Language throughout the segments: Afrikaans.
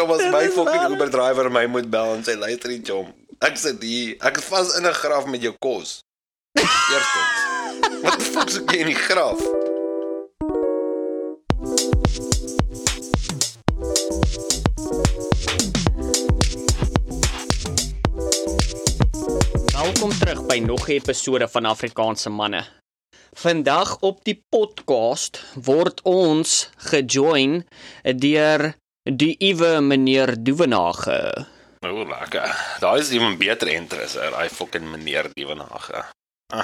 chom as my fucking Uber driver my moet bel en sê luister die chom. Ek sit hier. Ek is vas in 'n graf met jou kos. Eerstens. Wat die fuck soek jy in die graf? Welkom terug by nog 'n episode van Afrikaanse manne. Vandag op die podcast word ons gejoin deur die Iwe meneer Duvenage. O, lekker. Daar is iemand beter interesser, hy fucking meneer Dievenage.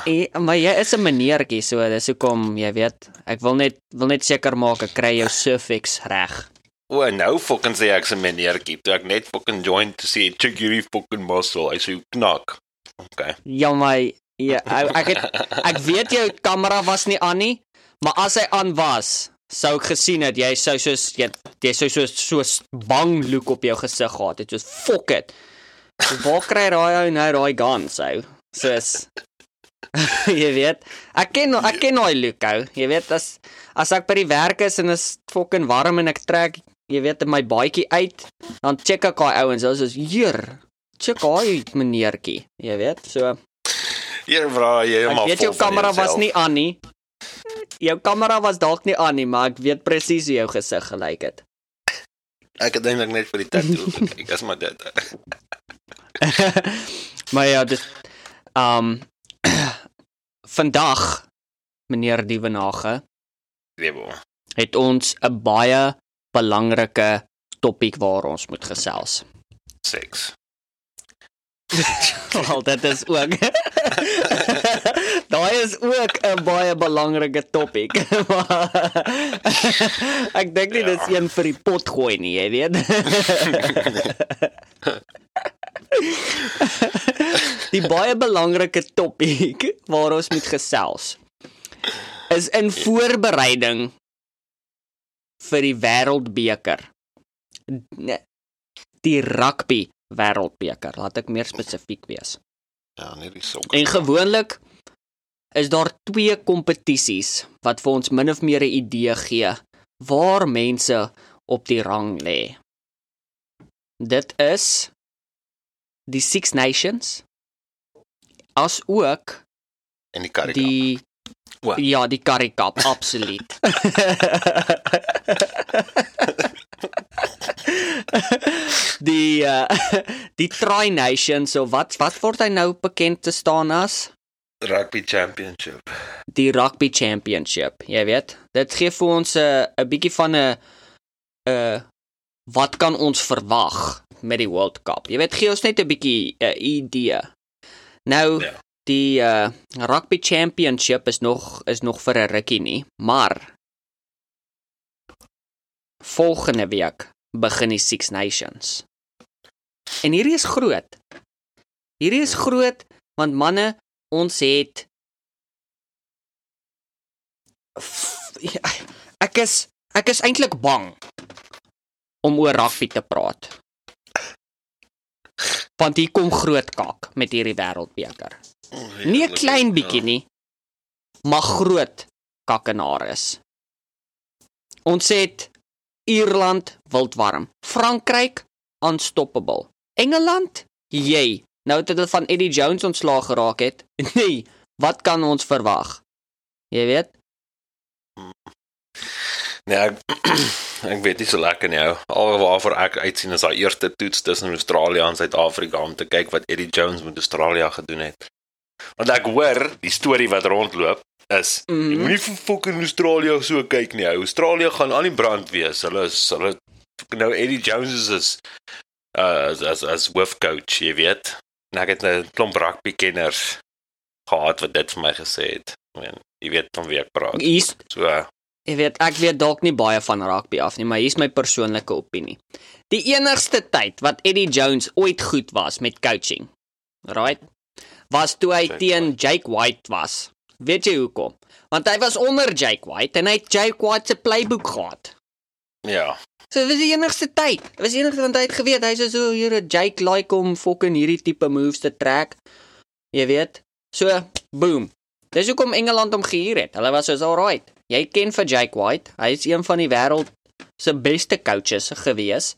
E, maar jy is 'n meneertjie, so dis hoekom jy weet, ek wil net wil net seker maak ek kry jou suffix reg. O, nou fucking sê ek se meneertjie, toe ek net fucking join te sê check hierdie fucking muscle, hy sê knak. Okay. Ja, my ja, ek, het, ek weet jou kamera was nie aan nie, maar as hy aan was, sou ek gesien het jy sou soos jy, jy sou so so bang look op jou gesig gehad het, soos fuck it. So, waar kry daai ou nou daai gun sou? Soos jy weet, ek ken ek ken daai look ou. Jy weet as as ek by die werk is en is fucking warm en ek trek jy weet my baadjie uit, dan check ek daai ouens, hulle is heer. Check daai meneertjie, jy weet. So Hier vra jy Ek maar weet jou kamera was nie aan nie. Jou kamera was dalk nie aan nie, maar ek weet presies hoe jou gesig gelyk het. Ek het eintlik net vir die tattoo gekyk, as maar dit. maar ja, dis um vandag meneer Dievenage Lebo. het ons 'n baie belangrike topik waar ons moet gesels. Seks. Wel, dit is ook. Daai is ook 'n baie belangrike topik. ek dink nie dis een vir die pot gooi nie, jy weet. die baie belangrike topik waar ons moet gesels is in voorbereiding vir die wêreldbeker. Die rugby wêreldbeker, laat ek meer spesifiek wees. Ja, net die sok. En gewoonlik is daar twee kompetisies wat vir ons min of meer 'n idee gee waar mense op die rang lê. Dit is die Six Nations as ook en die karika. die O. ja, die Currie Cup, absoluut. die uh, die Tri Nations, so wat wat word hy nou bekend te staan as? rugby championship. die rugby championship, jy weet. Dit gee vir ons 'n 'n bietjie van 'n 'n wat kan ons verwag met die World Cup. Jy weet, gee ons net 'n bietjie 'n idee. Nou Ja. die uh rugby championship is nog is nog vir 'n rukkie nie, maar volgende week begin die Six Nations. En hierdie is groot. Hierdie is groot want manne, ons het ja, ek is ek is eintlik bang om oor rugby te praat. Want hier kom groot kak met hierdie wêreldbeker. Nie 'n klein bietjie nie, maar groot kakkenaris. Ons het Ierland wildwarm, Frankryk unstoppable. Engeland, jy. Nou dat dit van Eddie Jones ontslaag geraak het. Nee, wat kan ons verwag? Jy weet, Nee, ek, ek weet nie so lekker nie. ou. Al waarvoor ek uitsien is daai eerste toets tussen Australië en Suid-Afrika om te kyk wat Eddie Jones met Australië gedoen het. Want ek hoor die storie wat rondloop is mm Mhm. -hmm. moenie vir fucking Australië so kyk nie. Australië gaan aan die brand wees. Hulle is hulle nou Eddie Jones is as uh, as as, as hoofcoach, jy weet. En ek het 'n klomp rugby kenners gehad wat dit vir my gesê het. Ek meen, jy weet van wie ek praat. hier's So uh, Ek weet ek weet dalk nie baie van rugby af nie, maar hier's my persoonlike opinie. Die enigste tyd wat Eddie Jones ooit goed was met coaching, right? Was toe hy teen Jake White was. Weet jy hoekom? Want hy was onder Jake White en hy het Jake White se playbook gehad. ja. So dit was die enigste tyd. Dit was die enigste want hy het geweet hy's so hier Jake like om fucking hierdie tipe moves te trek. Jy weet. So boom. Dis hoekom Engeland hom gehuur het. Hulle was soos alright. Jy ken vir Jake White. Hy is een van die wêreld se beste coaches gewees.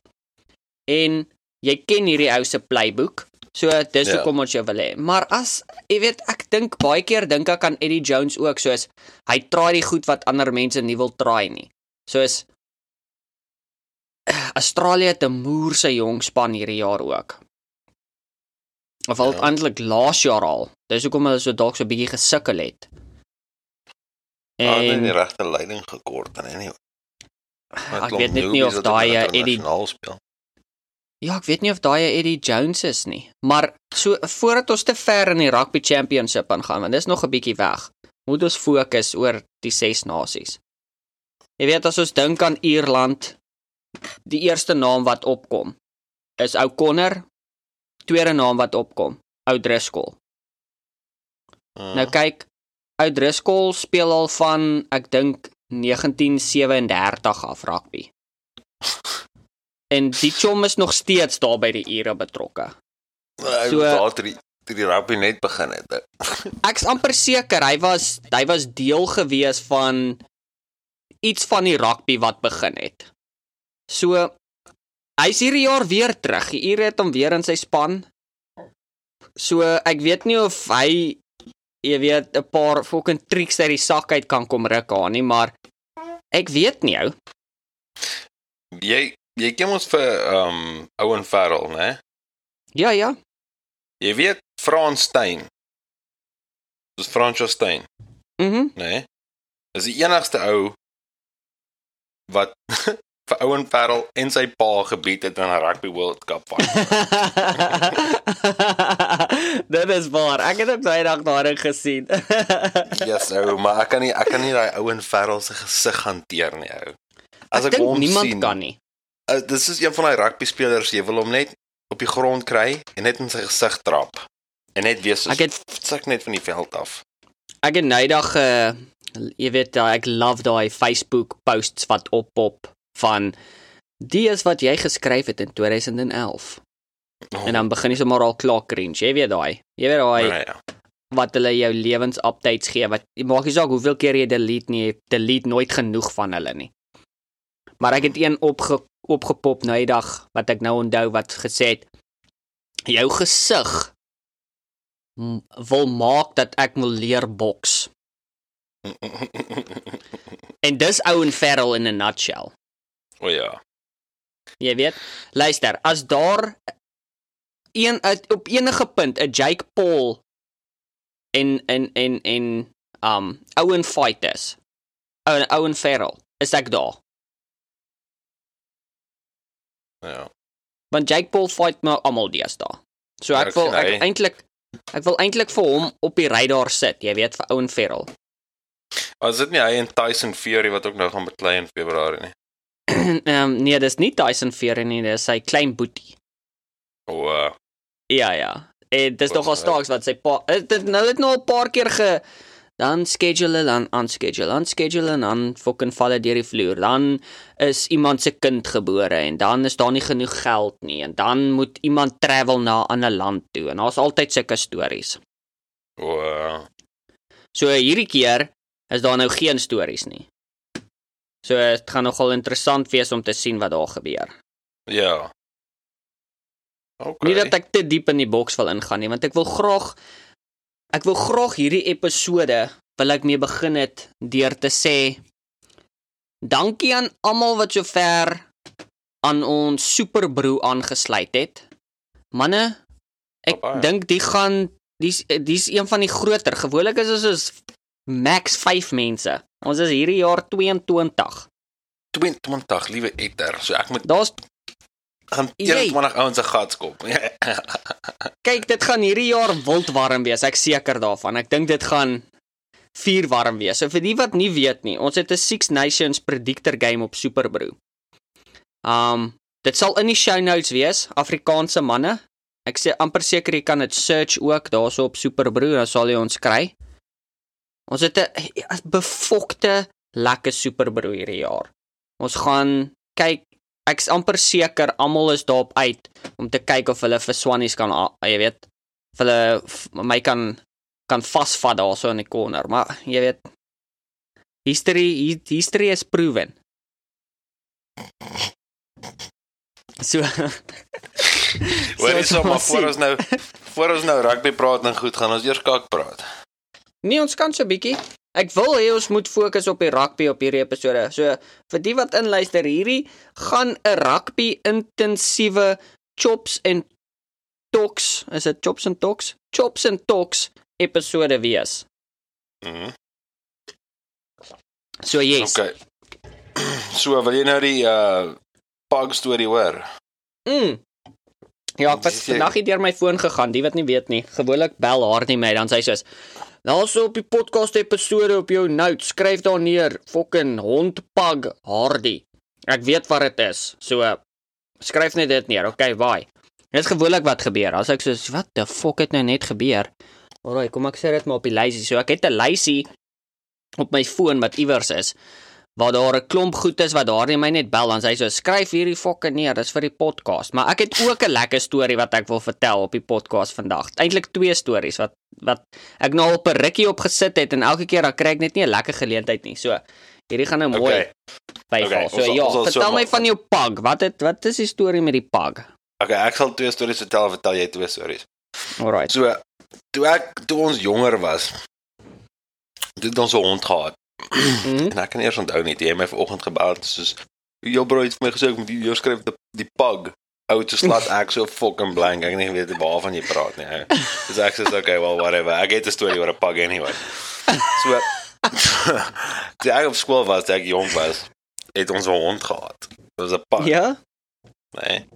en jy ken hierdie ou se playbook. So dis Ja. hoekom ons jou wil hê. Maar as jy weet, ek dink baie keer dink ek aan Eddie Jones ook soos hy try die goed wat ander mense nie wil try nie. Soos Australië het 'n moerse jong span hierdie jaar ook. Of al Ja. eintlik laas jaar al. Dis hoekom hulle so dalk so 'n bietjie gesukkel het. En En die regte leiding gekort en anyway. ek weet net nie of daai eh, Eddie speel. Ja, ek weet nie of daai Eddie Jones is nie. Maar so voordat ons te ver in die rugby championship aangaan, want dis nog 'n bietjie weg. Moet ons fokus oor die ses nasies. Jy weet as ons dink aan Ierland, die eerste naam wat opkom is ou Connor. Tweede naam wat opkom, ou Driscoll. Uh, Nou kyk, ou Driscoll speel al van ek dink 1937 af rugby. En die chom is nog steeds daar by die ure betrokke. so daar toe die rugby net begin het. Ek's amper seker hy was hy was deel gewees van iets van die rugby wat begin het. So hy's hierdie jaar weer terug. Die ure het hom weer in sy span. So ek weet nie of hy jy weet 'n paar fucking tricks uit die sak uit kan kom ruk aan nie, maar ek weet nie ou. Jy jy ken ons vir um Owen Farrell, né? Ja ja. Jy weet Frans Steyn. Dis Franco Steyn, Mhm. Mm né? Dis die enigste ou wat vir Owen Farrell en sy pa gebied het in 'n rugby World Cup fight. Dit is waar. Ek het ook daai dag daarin gesien. yes, ou, maar ek kan nie ek kan nie daai Owen Farrell se gesig hanteer nie, ou. As ek, ek hom niemand sien, kan nie. Uh, dis is een van daai rugby spelers jy wil hom net op die grond kry en net in sy gesig trap. En net wees soos Ek het suk net van die veld af. ek het eendag uh, jy weet uh, ek love daai Facebook posts wat oppop van die is wat jy geskryf het in 2011. Oh, En dan begin jy sommer al klaar cringe. Jy weet daai. Jy weet daai nee, ja. wat hulle jou lewens updates gee wat maak nie saak hoeveel keer jy delete nie, jy delete nooit genoeg van hulle nie. Maar ek het een opge, opgepop nou die dag wat ek nou onthou wat gesê het jou gesig wil maak dat ek wil leer boks. En dis Owen Farrell in a nutshell. o ja. Jy weet, luister, as daar een op enige punt 'n Jake Paul en en en en um Owen fight is. Owen Owen Farrell, is ek daar. Ja. Want Jake Paul fight maar almal deesdae. So ek wil ek eintlik ek wil eintlik vir hom op die radar sit, jy weet, vir Owen Farrell. Was dit nie hy en Tyson Fury wat ook nou gaan beklei in Februarie nie? Ehm um, nee, dis nie Tyson Fury nie, dis sy klein boetie. O uh, Ja, ja. En dis Wat nogal staaks wat sy pa eh, dit nou het nou al 'n paar keer ge dan schedule dan unschedule, unschedule en dan fucking val dit deur die vloer. Dan is iemand se kind gebore en dan is daar nie genoeg geld nie en dan moet iemand travel na 'n ander land toe en daar's altyd sulke stories. o uh, So hierdie keer is daar nou geen stories nie. So dit gaan nogal interessant wees om te sien wat daar gebeur. ja. Okay. Nie dat ek te diep in die boks wil ingaan nie, want ek wil graag ek wil graag hierdie episode wil ek mee begin het deur te sê dankie aan almal wat sover aan ons superbroe aangesluit het. Manne, ek dink die gaan dis dis een van die groter. Gewoonlik is ons is max 5 mense. Ons is hierdie jaar 22. 22 liewe etter. So ek moet Daar's gaan Jy- 21 ouens se gat skop. kyk, dit gaan hierdie jaar wild warm wees. Ek seker daarvan. Ek dink dit gaan vuur warm wees. So vir die wat nie weet nie, ons het 'n Six Nations predictor game op Superbrew. Um dit sal in die show notes wees, Afrikaanse manne. Ek sê amper seker jy kan dit search ook daarso op Superbrew, dan sal jy ons kry. Ons het 'n 'n befokte lekker Superbrew hierdie jaar. Ons gaan kyk ek's amper seker almal is daarop uit om te kyk of hulle vir Swannies kan jy weet of hulle my kan kan vasvat daarso in die corner maar jy weet history hi- history is proven So Hoor jy so so maar voor ons nou voor ons nou rugby praat en goed gaan ons eers kak praat. Nee, ons kan so 'n bietjie. Ek wil hê ons moet fokus op die rugby op hierdie episode. So vir die wat inluister, hierdie gaan 'n rugby intensiewe chops en talks, is dit chops en talks? Chops en talks episode wees. Mhm. So yes. Okay. So wil jy nou die uh pug storie hoor? Mm. Ja, ek was vandag hier deur my foon gegaan, die wat nie weet nie. Gewoonlik bel haar nie my, dan sê sy soos Daarso op die podcast episode op jou notes, skryf daar neer, fucking hondpag Hardy. Ek weet wat dit is. So skryf net dit neer. Okay, bye. Dit is gewoonlik wat gebeur. As ek soos wat the fuck het nou net gebeur? Alraai, kom ek sê dit maar op die lysie. So ek het 'n lysie op my foon wat iewers is waar daar 'n klomp goed is wat daar net my net bel dan sê so skryf hierdie fokke neer dis vir die podcast maar ek het ook 'n lekker storie wat ek wil vertel op die podcast vandag eintlik twee stories wat wat ek nou al op 'n rukkie op gesit het en elke keer dan kry ek net nie 'n lekker geleentheid nie so hierdie gaan nou mooi Okay. byval Okay, so ons ja ons so vertel my maak. van jou pug wat het wat is die storie met die pug Okay, ek sal twee stories vertel, vertel jy twee stories. alright So toe ek toe ons jonger was, het ons 'n hond gehad. Mhm En ek kan eers onthou net jy het my vanoggend gebel het soos jou bro het vir my gesê ek moet hier skryf die, die pug. Ou te slat ek so fucking blank. Ek het nie weet waarvan jy praat nie. ou. Dis ek sê okay, well whatever. Ek het 'n storie oor 'n pug anyway. So toe ek op skool was, ek jong was, het ons 'n hond gehad. Dit was 'n pug. ja Nee.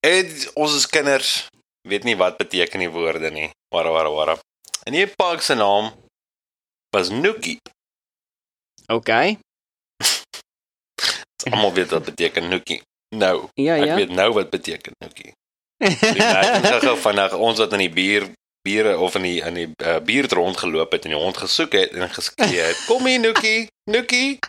En ons as kinders weet nie wat beteken die woorde nie. Wara wara wara. En die pug se naam was Nookie. okay Almal weet wat beteken Nookie. Nou, ja ek ja weet nou wat beteken Nookie. Ek gou vanaand ons wat in die bier biere of in die in die uh, buurt rondgeloop het en die hond gesoek het en geskree het. Kom hier Nookie, Nookie.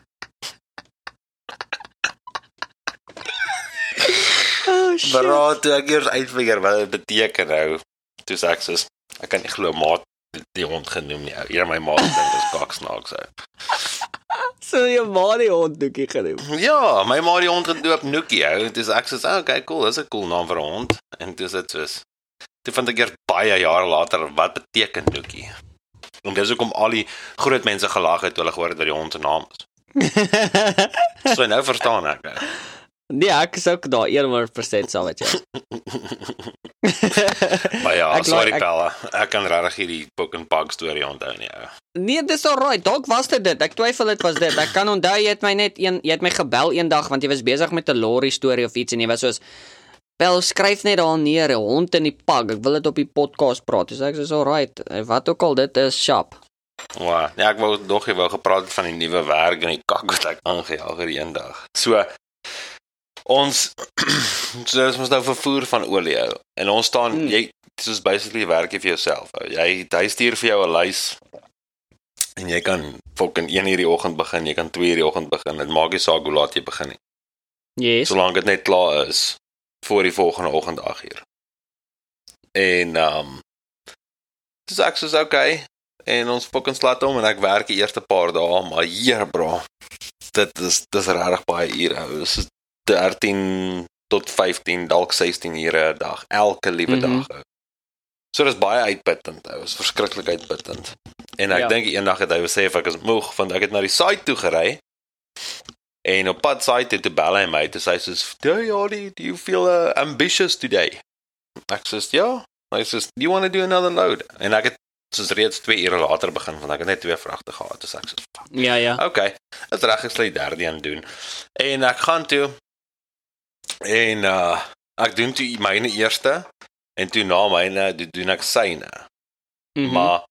oh Maar toe ek eers uitfigure wat dit beteken nou, toe sê ek soos ek kan nie glo maat die hond genoem nie. van my maat dink dis kaksnaaks ou. so jou ma die hond doekie genoem Ja, my ma die hond gedoop Nookie ou. Dis ek sê, "Oké, okay, cool, dis 'n cool naam vir 'n hond." En dis dit soos Toe vind ek eers baie jare later wat beteken Nookie. En dis hoekom al die groot mense gelag het toe hulle gehoor het wat die hond se naam is. So nou verstaan ek. ou. Nee, ek is ook daar 100% saam met jou. Maar ja, Ek sorry ek- Pella. Ek kan regtig hierdie Book and Pug storie onthou nie. ou. nee, dis alright. Dalk was dit dit. Ek twyfel dit was dit. Ek kan onthou jy het my net een jy het my gebel eendag want jy was besig met 'n lorry storie of iets en jy was soos Bel skryf net daar neer 'n hond in die pak. Ek wil dit op die podcast praat. Dis ek sê alright. Wat ook al dit is, sharp. Wow. Ja, ek wou nog jy wou gepraat het van die nuwe werk en die kak wat ek aangejaag het eendag. So ons so ons moet nou vervoer van olie hou. En ons staan Mm. jy soos basically werk jy vir jouself. Ou. Jy hy stuur vir jou 'n lys en jy kan fucking 1 uur die oggend begin, jy kan 2 uur die oggend begin. Dit maak nie saak hoe laat jy begin nie. Yes. Solank dit net klaar is voor die volgende oggend 8 uur. En ehm um, dis ek soos okay en ons fucking slat hom en ek werk die eerste paar dae, maar hier bro. Dit is dis regtig baie ure. ou. Dis is 13 tot 15, dalk 16 ure 'n dag, elke liewe Mhm. dag. ou. So dis baie uitputtend. Dit is verskriklik uitputtend. En ek Ja. dink eendag het hy besef ek is moeg want ek het na die site toe gery En op pad site toe te bel hy my, sê hy soos, "Hey, Hardy, do you feel uh, ambitious today?" Ek sê, "Ja." Hy sê, "Do you want to do another load?" En ek het soos reeds 2 ure later begin want ek het net twee vragte gehad. Dus ek sê, "Fuck." Ja, ja. Okay. Dit reg ek sal die derde een doen. En ek gaan toe en uh ek doen toe myne eerste en toe na myne doen, doen ek syne. Mhm. Maar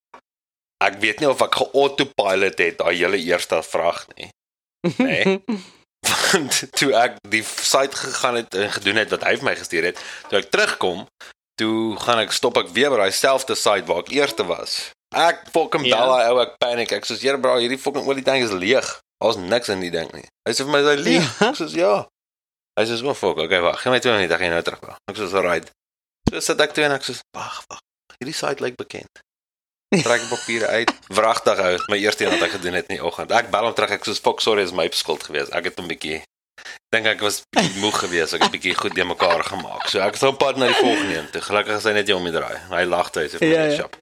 ek weet nie of ek ge-autopilot het daai hele eerste vrag nie. nee. Want toe ek die site gegaan het en gedoen het wat hy vir my gestuur het, toe ek terugkom, toe gaan ek stop ek weer by daai selfde site waar ek eerste was. Ek fucking Ja. bel daai ou ek paniek. Ek sê, "Here bro, hierdie fucking olie tank is leeg. Daar's niks in die ding nie." Hy sê vir my, "Hy leeg." Ja. Ek sê, "Ja." Hy sê, "Wat fuck, okay, wag. Gee my 2 minute, ek gaan nou terugbel." Ek sê, "Alright." So sit ek toe en ek sê, "Wag, wag. Hierdie site lyk bekend." Trek papiere uit. Wragtig ou, my eerste een wat ek gedoen het in die oggend. Ek bel hom terug. Ek sê, "Fuck, sorry, is my skuld geweest. Ek het hom bietjie dink ek was moeg geweest, ek het bietjie goed de mekaar gemaak. So ek is op pad na die volgende een. Toe gelukkig is hy net jy om die draai. Hy lag toe, hy sê vir Ja, my ja. shop.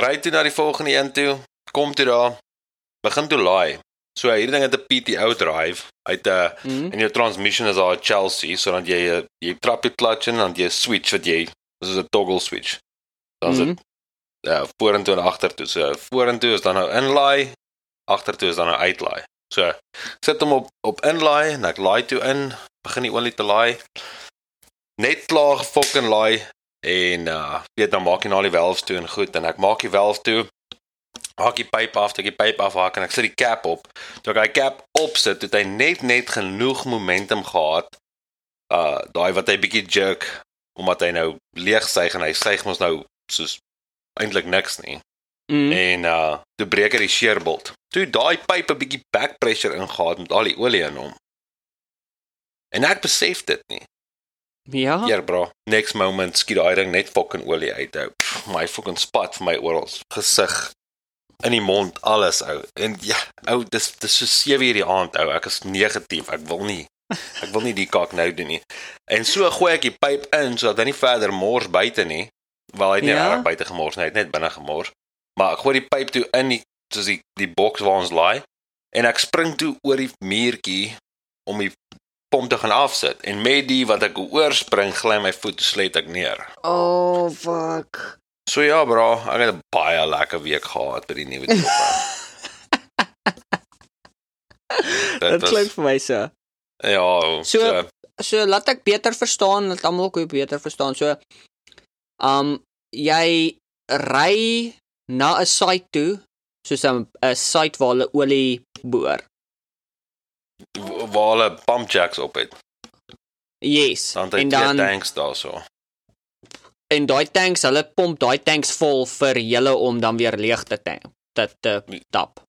Ry toe na die volgende een toe. Kom toe daar. Begin toe laai. So hierdie ding het 'n PTO drive. Uit 'n Mm. en jou transmission is daar 'n Chelsea, so dan jy jy trap die clutch in dan jy 'n switch wat jy is 'n toggle switch. Dan is dit Mhm. ja, vorentoe en agtertoe. So vorentoe is dan nou inlaai, agtertoe is dan nou uitlaai. So sit hom op op inlaai en ek laai toe in, begin die olie te laai. Net klaar gefucking laai en uh weet dan maak jy na die valves toe en goed en ek maak die valve toe. Haak die pyp af, ek die pyp afhaak en ek sit die cap op. Toe ek die cap opsit, het hy net net genoeg momentum gehad. Uh daai wat hy bietjie jerk omdat hy nou leeg suig en hy suig mos nou soos eintlik niks nie. Mm. En uh toe breek hy die shearbolt. Toe daai pyp 'n bietjie back pressure ingehaat met al die olie in hom. En ek besef dit nie. Ja. Ja, bro. Next moment skiet daai ding net fucking olie uit. Ou. My fucking spat vir my oral gesig in die mond alles ou. En ja, ou, dis dis so 7 uur die aand ou. Ek is negatief. Ek wil nie ek wil nie die kak nou doen nie. En so gooi ek die pyp in sodat hy nie verder mors buite nie. Wel hy het nie Ja. reg buite gemors nie, hy het net binne gemors. Maar ek gooi die pyp toe in die soos die die boks waar ons laai en ek spring toe oor die muurtjie om die pomp te gaan afsit en met die wat ek oorspring gly my voet slet ek neer. Oh fuck. So ja bro, ek het 'n baie lekker week gehad by die nuwe job. Dit klink vir my so. Ja, So- so, So laat ek beter verstaan, laat almal ook beter verstaan. So um jy ry na 'n site toe, soos 'n 'n site waar hulle olie boor. waar hulle pump jacks op het. Yes. Dan en dan tanks daarso. En daai tanks, hulle pomp daai tanks vol vir julle om dan weer leeg te tank, te te tap.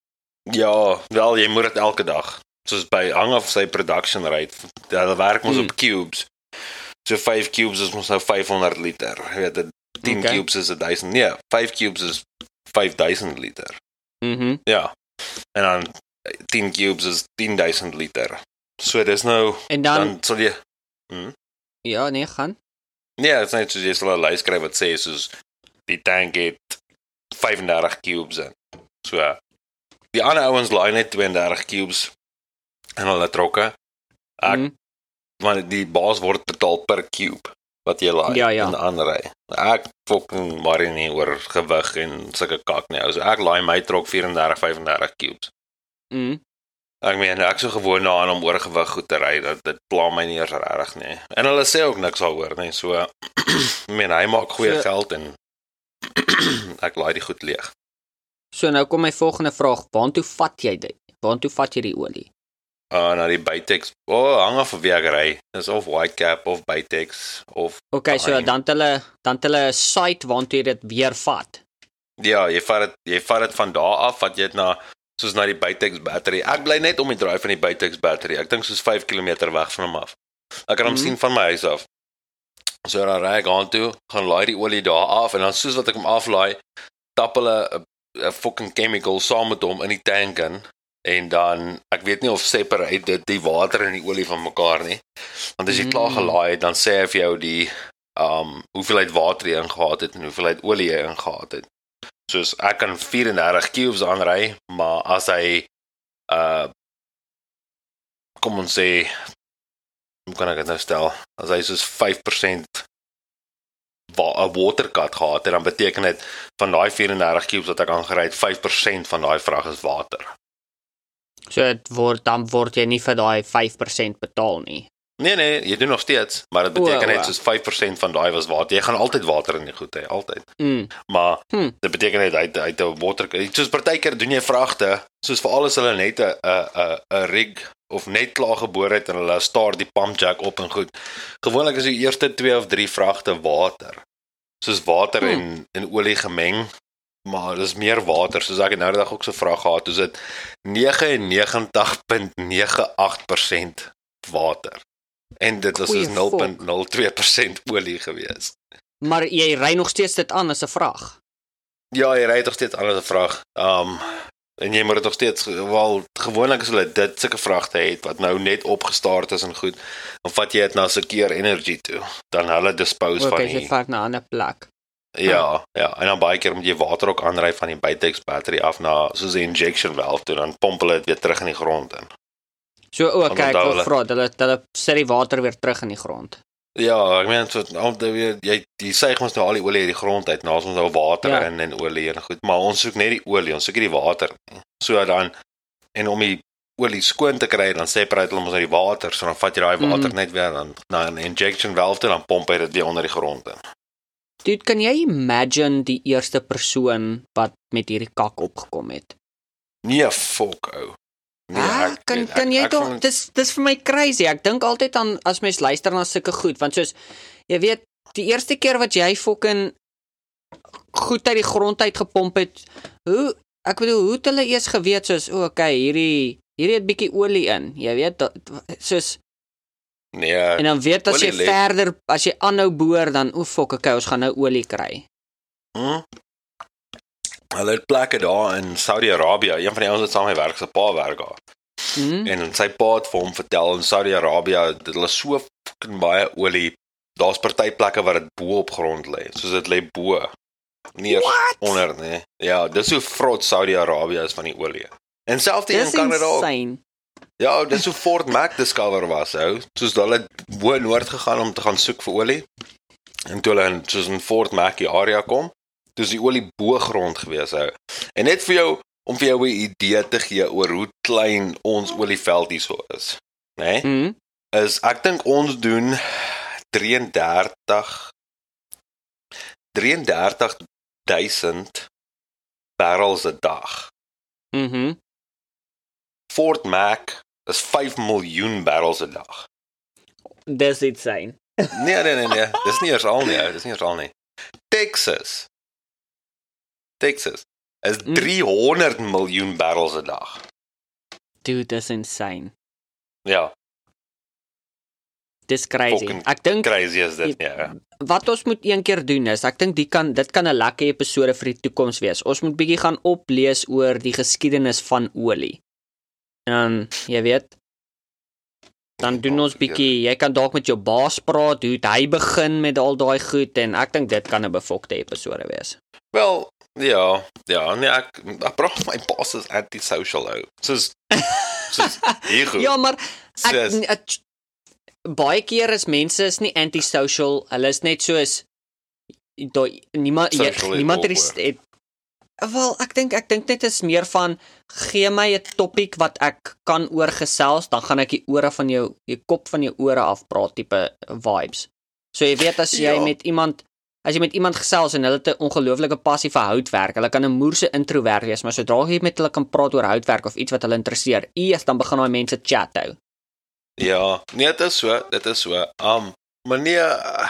Ja, wel jy moet dit elke dag. Soos by hang af sy production rate. Hulle werk mos Hmm. op cubes. So 5 cubes is mos nou 500 liter. Jy weet, dit 10 Okay. cubes is 1000. Nee, 5 cubes is 5000 liter. Mhm. Ja. En dan 10 cubes is 10000 liter. So dis nou En dan, dan sal jy ja, nee, gaan. Nee, dit is net soos jy sal 'n lys skryf wat sê soos die tank het 35 cubes in. So die ander ouens laai net 32 cubes in hulle trokke. Ek Mhm. want die baas word betaal per cube wat jy laai Ja, ja. in 'n ander ry. Ek fucking worry nie oor gewig en sulke kak nie. Ou, so ek laai my trok 34 35 cubes. Mhm. Ek meen ek is so gewoond daaraan om oorgewig goed te ry dat dit pla my nie eers regtig nie. En hulle sê ook niks daaroor nie. So ek meen hy maak goeie So- geld en ek laai die goed leeg. So nou kom my volgende vraag, waartoe vat jy dit? Waartoe vat jy die olie? Uh na die Bytex. O, oh, hang af of wie ek ry. Dis of Whitecap of Bytex of Okay, so Fine. dan hulle dan hulle site waartoe jy dit weer vat. ja, jy vat dit jy vat dit van daar af wat jy dit na soos na die Bytex battery. Ek bly net om die draai van die Bytex battery. Ek dink soos 5 km weg van hom af. Ek kan hom Mhm. sien van my huis af. So dan ry ek aan toe, gaan laai die olie daar af en dan soos wat ek hom aflaai, tap hulle 'n fucking chemical saam met hom in die tank in en dan ek weet nie of separate dit die water en die olie van mekaar nie. Want as jy Mm. klaar gelaai het, dan sê hy vir jou die um hoeveelheid water jy ingehaat het en hoeveelheid olie jy ingehaat het. Soos ek kan 34 cubes aanry, maar as hy uh kom ons sê hoe kan ek dit nou stel? As hy soos 5% wa 'n waterkat gehad het, dan beteken dit van daai 34 cubes wat ek aangery het, 5% van daai vrag is water. So dit word dan word jy nie vir daai 5% betaal nie. Nee nee, jy doen nog steeds, maar dit beteken net soos 5% van daai was water. Jy gaan altyd water in die goed hê, altyd. Mm. Maar Hm. dit beteken net hy hy het 'n water soos partykeer doen jy vragte, soos veral as hulle net 'n 'n 'n 'n rig of net klaar geboor het en hulle staar die pump jack op en goed. Gewoonlik is die eerste 2 of 3 vragte water. Soos water Hm. en en olie gemeng. Maar dis meer water, soos ek nou die dag ook so 'n vraag gehad, dis dit 99.98% water. En dit was Goeie fok. 0.02% olie gewees. Maar jy ry nog steeds dit aan as 'n vraag. Ja, jy ry tog steeds anders 'n vraag. Um En jy moet dit nog steeds wel gewoonlik as hulle dit sulke vragte het wat nou net opgestaar is en goed, dan vat jy dit na Secure Energy toe. Dan hulle dispose Ook van as jy die vat na 'n ander plek. Ja, ja, en dan baie keer moet jy water ook aanry van die buitex battery af na soos 'n injection valve toe dan pomp hulle dit weer terug in die grond in. So o, Want kyk, hulle- vra hulle hulle sit die water weer terug in die grond. Ja, ek meen so al die weer jy die suig ons nou al die olie uit die grond uit, nou is ons nou water Ja. in en olie en goed, maar ons soek net die olie, ons soek nie die water nie. So dan en om die olie skoon te kry, dan separate hulle ons uit die water, so dan vat jy daai water Mhm. net weer dan na 'n injection valve toe dan pomp hy dit weer onder die grond in. Dude, kan jy imagine die eerste persoon wat met hierdie kak opgekom het? Nee, fuck ou. Nee, ah, ek kan kan ek- jy ek tog dis dis vir my crazy. Ek dink altyd aan as mens luister na sulke goed, want soos jy weet, die eerste keer wat jy fucking goed uit die grond uit gepomp het, hoe ek bedoel, hoe het hulle eers geweet soos, o, oh, okay, hierdie hierdie het bietjie olie in. Jy weet, dat, soos Nee, en dan weet as jy verder as jy aanhou boor dan o, fuck, okay, ons gaan nou olie kry. Hm? Hulle het plekke daar in Saudi-Arabië. Een van die ouens wat saam met my werk se pa werk daar. Hm? En sy pa het vir hom vertel in Saudi-Arabië dat hulle so fucking baie olie. Daar's party plekke waar dit bo op grond lê. Soos dit lê bo. Nie onder nie. Ja, dis hoe vrot Saudi-Arabië is van die olie. En selfs in Kanada ook. Ja, dis hoe Fort Mac discover was, ou. Soos hulle bo noord gegaan om te gaan soek vir olie. En toe hulle in soos in Fort Mac die area kom, toe is die olie bo grond gewees, ou. En net vir jou om vir jou 'n idee te gee oor hoe klein ons olieveld hierso is, né? Nee? Hm? Is ek dink ons doen 33 33000 barrels 'n dag. Mhm. Fort Mac is 5 miljoen barrels 'n dag. Dis insane. Nee, nee, nee, nee. Dis nie eers al nie, dis nie eers al nie. Texas. Texas is Mm. 300 miljoen barrels 'n dag. Dude, dis insane. Ja, Dis crazy. Fucking Ek dink crazy is dit, ja. wat ons moet een keer doen is, ek dink dit kan dit kan 'n lekker episode vir die toekoms wees. Ons moet bietjie gaan oplees oor die geskiedenis van olie. En jy weet, dan doen ons bietjie, jy kan dalk met jou baas praat, hoe hy begin met al daai goed en ek dink dit kan 'n befokte episode wees. Wel, ja, ja, nee, ek ek praat my boss is antisocial ou. Soos soos hier. Ja, maar ek, Sis. ek baie keer is mense is nie antisocial, hulle is net soos daai niemand jy, niemand het, het Wel, ek dink ek dink net is meer van gee my 'n topik wat ek kan oor gesels, dan gaan ek die ore van jou die kop van jou ore afpraat tipe vibes. So jy weet as jy Ja. met iemand as jy met iemand gesels en hulle het 'n ongelooflike passie vir houtwerk, hulle kan 'n moerse introwert wees, maar sodra jy met hulle kan praat oor houtwerk of iets wat hulle interesseer, eers dan begin daai mense chat hou. Ja, nee, dit is so, dit is so. Um, maar nee, uh,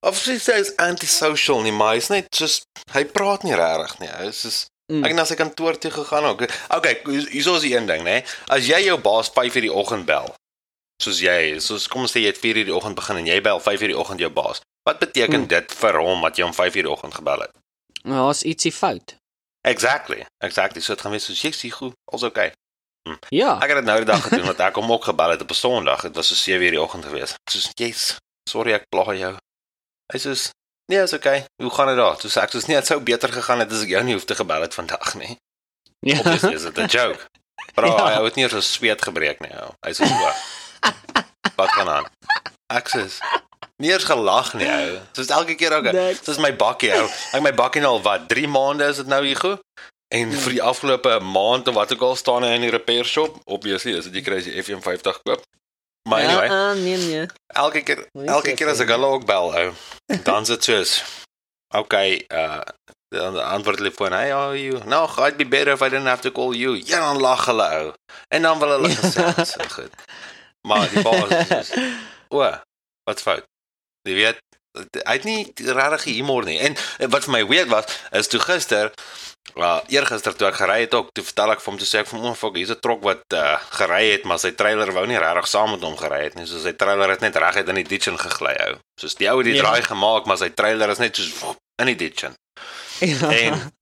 obviously hy's antisocial nie, maar hy's net soos hy praat nie regtig nie. Hy's soos Mm. Ek het na sy kantoor toe gegaan ook. Okay, hierso is die een ding, né? As jy jou baas 5 uur die oggend bel, soos jy, soos kom ons sê jy het 4 uur die oggend begin en jy bel 5 uur die oggend jou baas. Wat beteken Mm. dit vir hom dat jy om 5 uur die oggend gebel het? Ja, is ietsie fout. Exactly. Exactly. So dit gaan wees soos jy sê goed, alles okay. Ja. Ek het dit nou die dag gedoen want ek hom ook gebel het op 'n Sondag. Dit was so 7 uur die oggend gewees. Soos, "Yes, sorry ek pla jou." Hy sê, "Nee, is okay. Hoe gaan dit daar?" Toe sê ek, "Soos nee, dit sou beter gegaan het as ek jou nie hoef te gebel het vandag nie." Ja. Obviously is dit 'n joke. Maar Ja. hy het nie 'n sweet gebreek nie. Hy sê so. Wat gaan aan? Ek sê nie eens gelag nie. Ou. Soos elke keer ook. Soos my bakkie. Ou. Ek my bakkie nou al wat 3 maande is dit nou hier goed. En vir die afgelope maand of wat ook al staan hy in die repair shop. Obviously is dit jy kry as jy F150 koop. Maar anyway, Ja, nee nee. elke keer elke keer as ek hulle ook bel, ou, dan sit soos okay, uh dan antwoord hulle voor, "Hey, how are you?" No, I'd be better if I didn't have to call you. Ja, dan lag hulle ou. En dan wil hulle gesels, so goed. Maar die baas is soos, o, wat fout. Jy weet, hy het nie regtig humor nie. En, wat vir my weird was, is toe gister Wel, eergister toe ek gery het ook, toe vertel ek vir hom toe sê ek vir hom, "Oh fuck, hier's 'n trok wat uh, gery het, maar sy trailer wou nie regtig saam met hom gery het nie. So sy trailer het net reguit in die ditch ingegly ou. Soos die ou het die Ja. draai gemaak, maar sy trailer is net soos in die ditch. in. Ja. En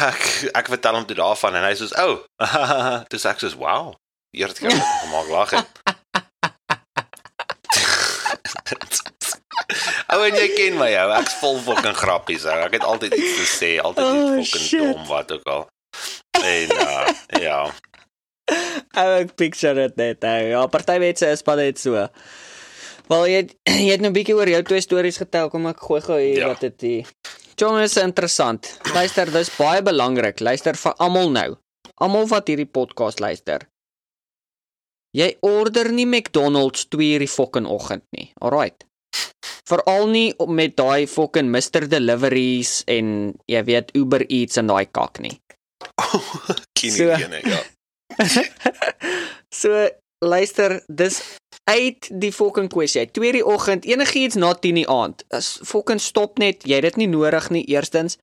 ek ek vertel hom toe daarvan en hy sê o, oh, dis ek sê wow. Eers kan ek gemaak lag het. Ou en jy ken my ou, ek's vol fucking grappies ou. Ek het altyd iets te sê, altyd Oh, iets fucking shit. dom wat ook al. En uh, ja. Ou ek picture dit net. Ou. Ja, party mense is maar net so. Wel jy het- jy het nou 'n bietjie oor jou twee stories getel. Kom ek gooi gou hier Ja. wat dit hier. Jong is interessant. Luister, dis baie belangrik. Luister vir almal nou. Almal wat hierdie podcast luister. Jy order nie McDonald's 2 uur die fucking oggend nie. Alraight. Veral nie met daai fucking Mr Deliveries en jy weet Uber Eats en daai kak nie. Ken So. nie ene, ja. So luister, dis uit die fucking kwessie. 2 die oggend, enigiets na 10 die aand. As fucking stop net, jy het dit nie nodig nie eerstens.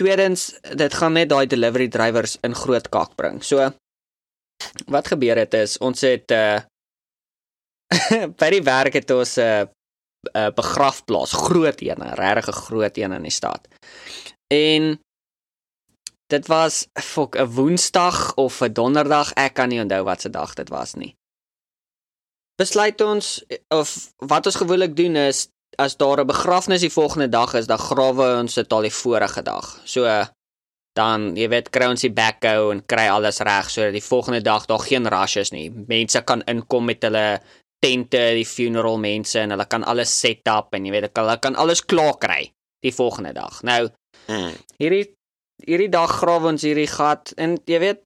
Tweedens, dit gaan net daai delivery drivers in groot kak bring. So wat gebeur het is ons het uh by die werk het ons 'n uh, uh, begrafplaas, groot een, 'n regtig 'n groot een in die stad. En dit was fok 'n Woensdag of 'n Donderdag, ek kan nie onthou wat se dag dit was nie. Besluit ons of wat ons gewoonlik doen is as daar 'n begrafnis die volgende dag is, dan grawe ons dit al die vorige dag. So dan, jy weet, kry ons die backhoe en kry alles reg sodat die volgende dag daar geen rush is nie. Mense kan inkom met hulle tente, die funeral mense en hulle kan alles set up en jy weet, hulle kan alles klaar kry die volgende dag. Nou, Mm. hierdie hierdie dag grawe ons hierdie gat en jy weet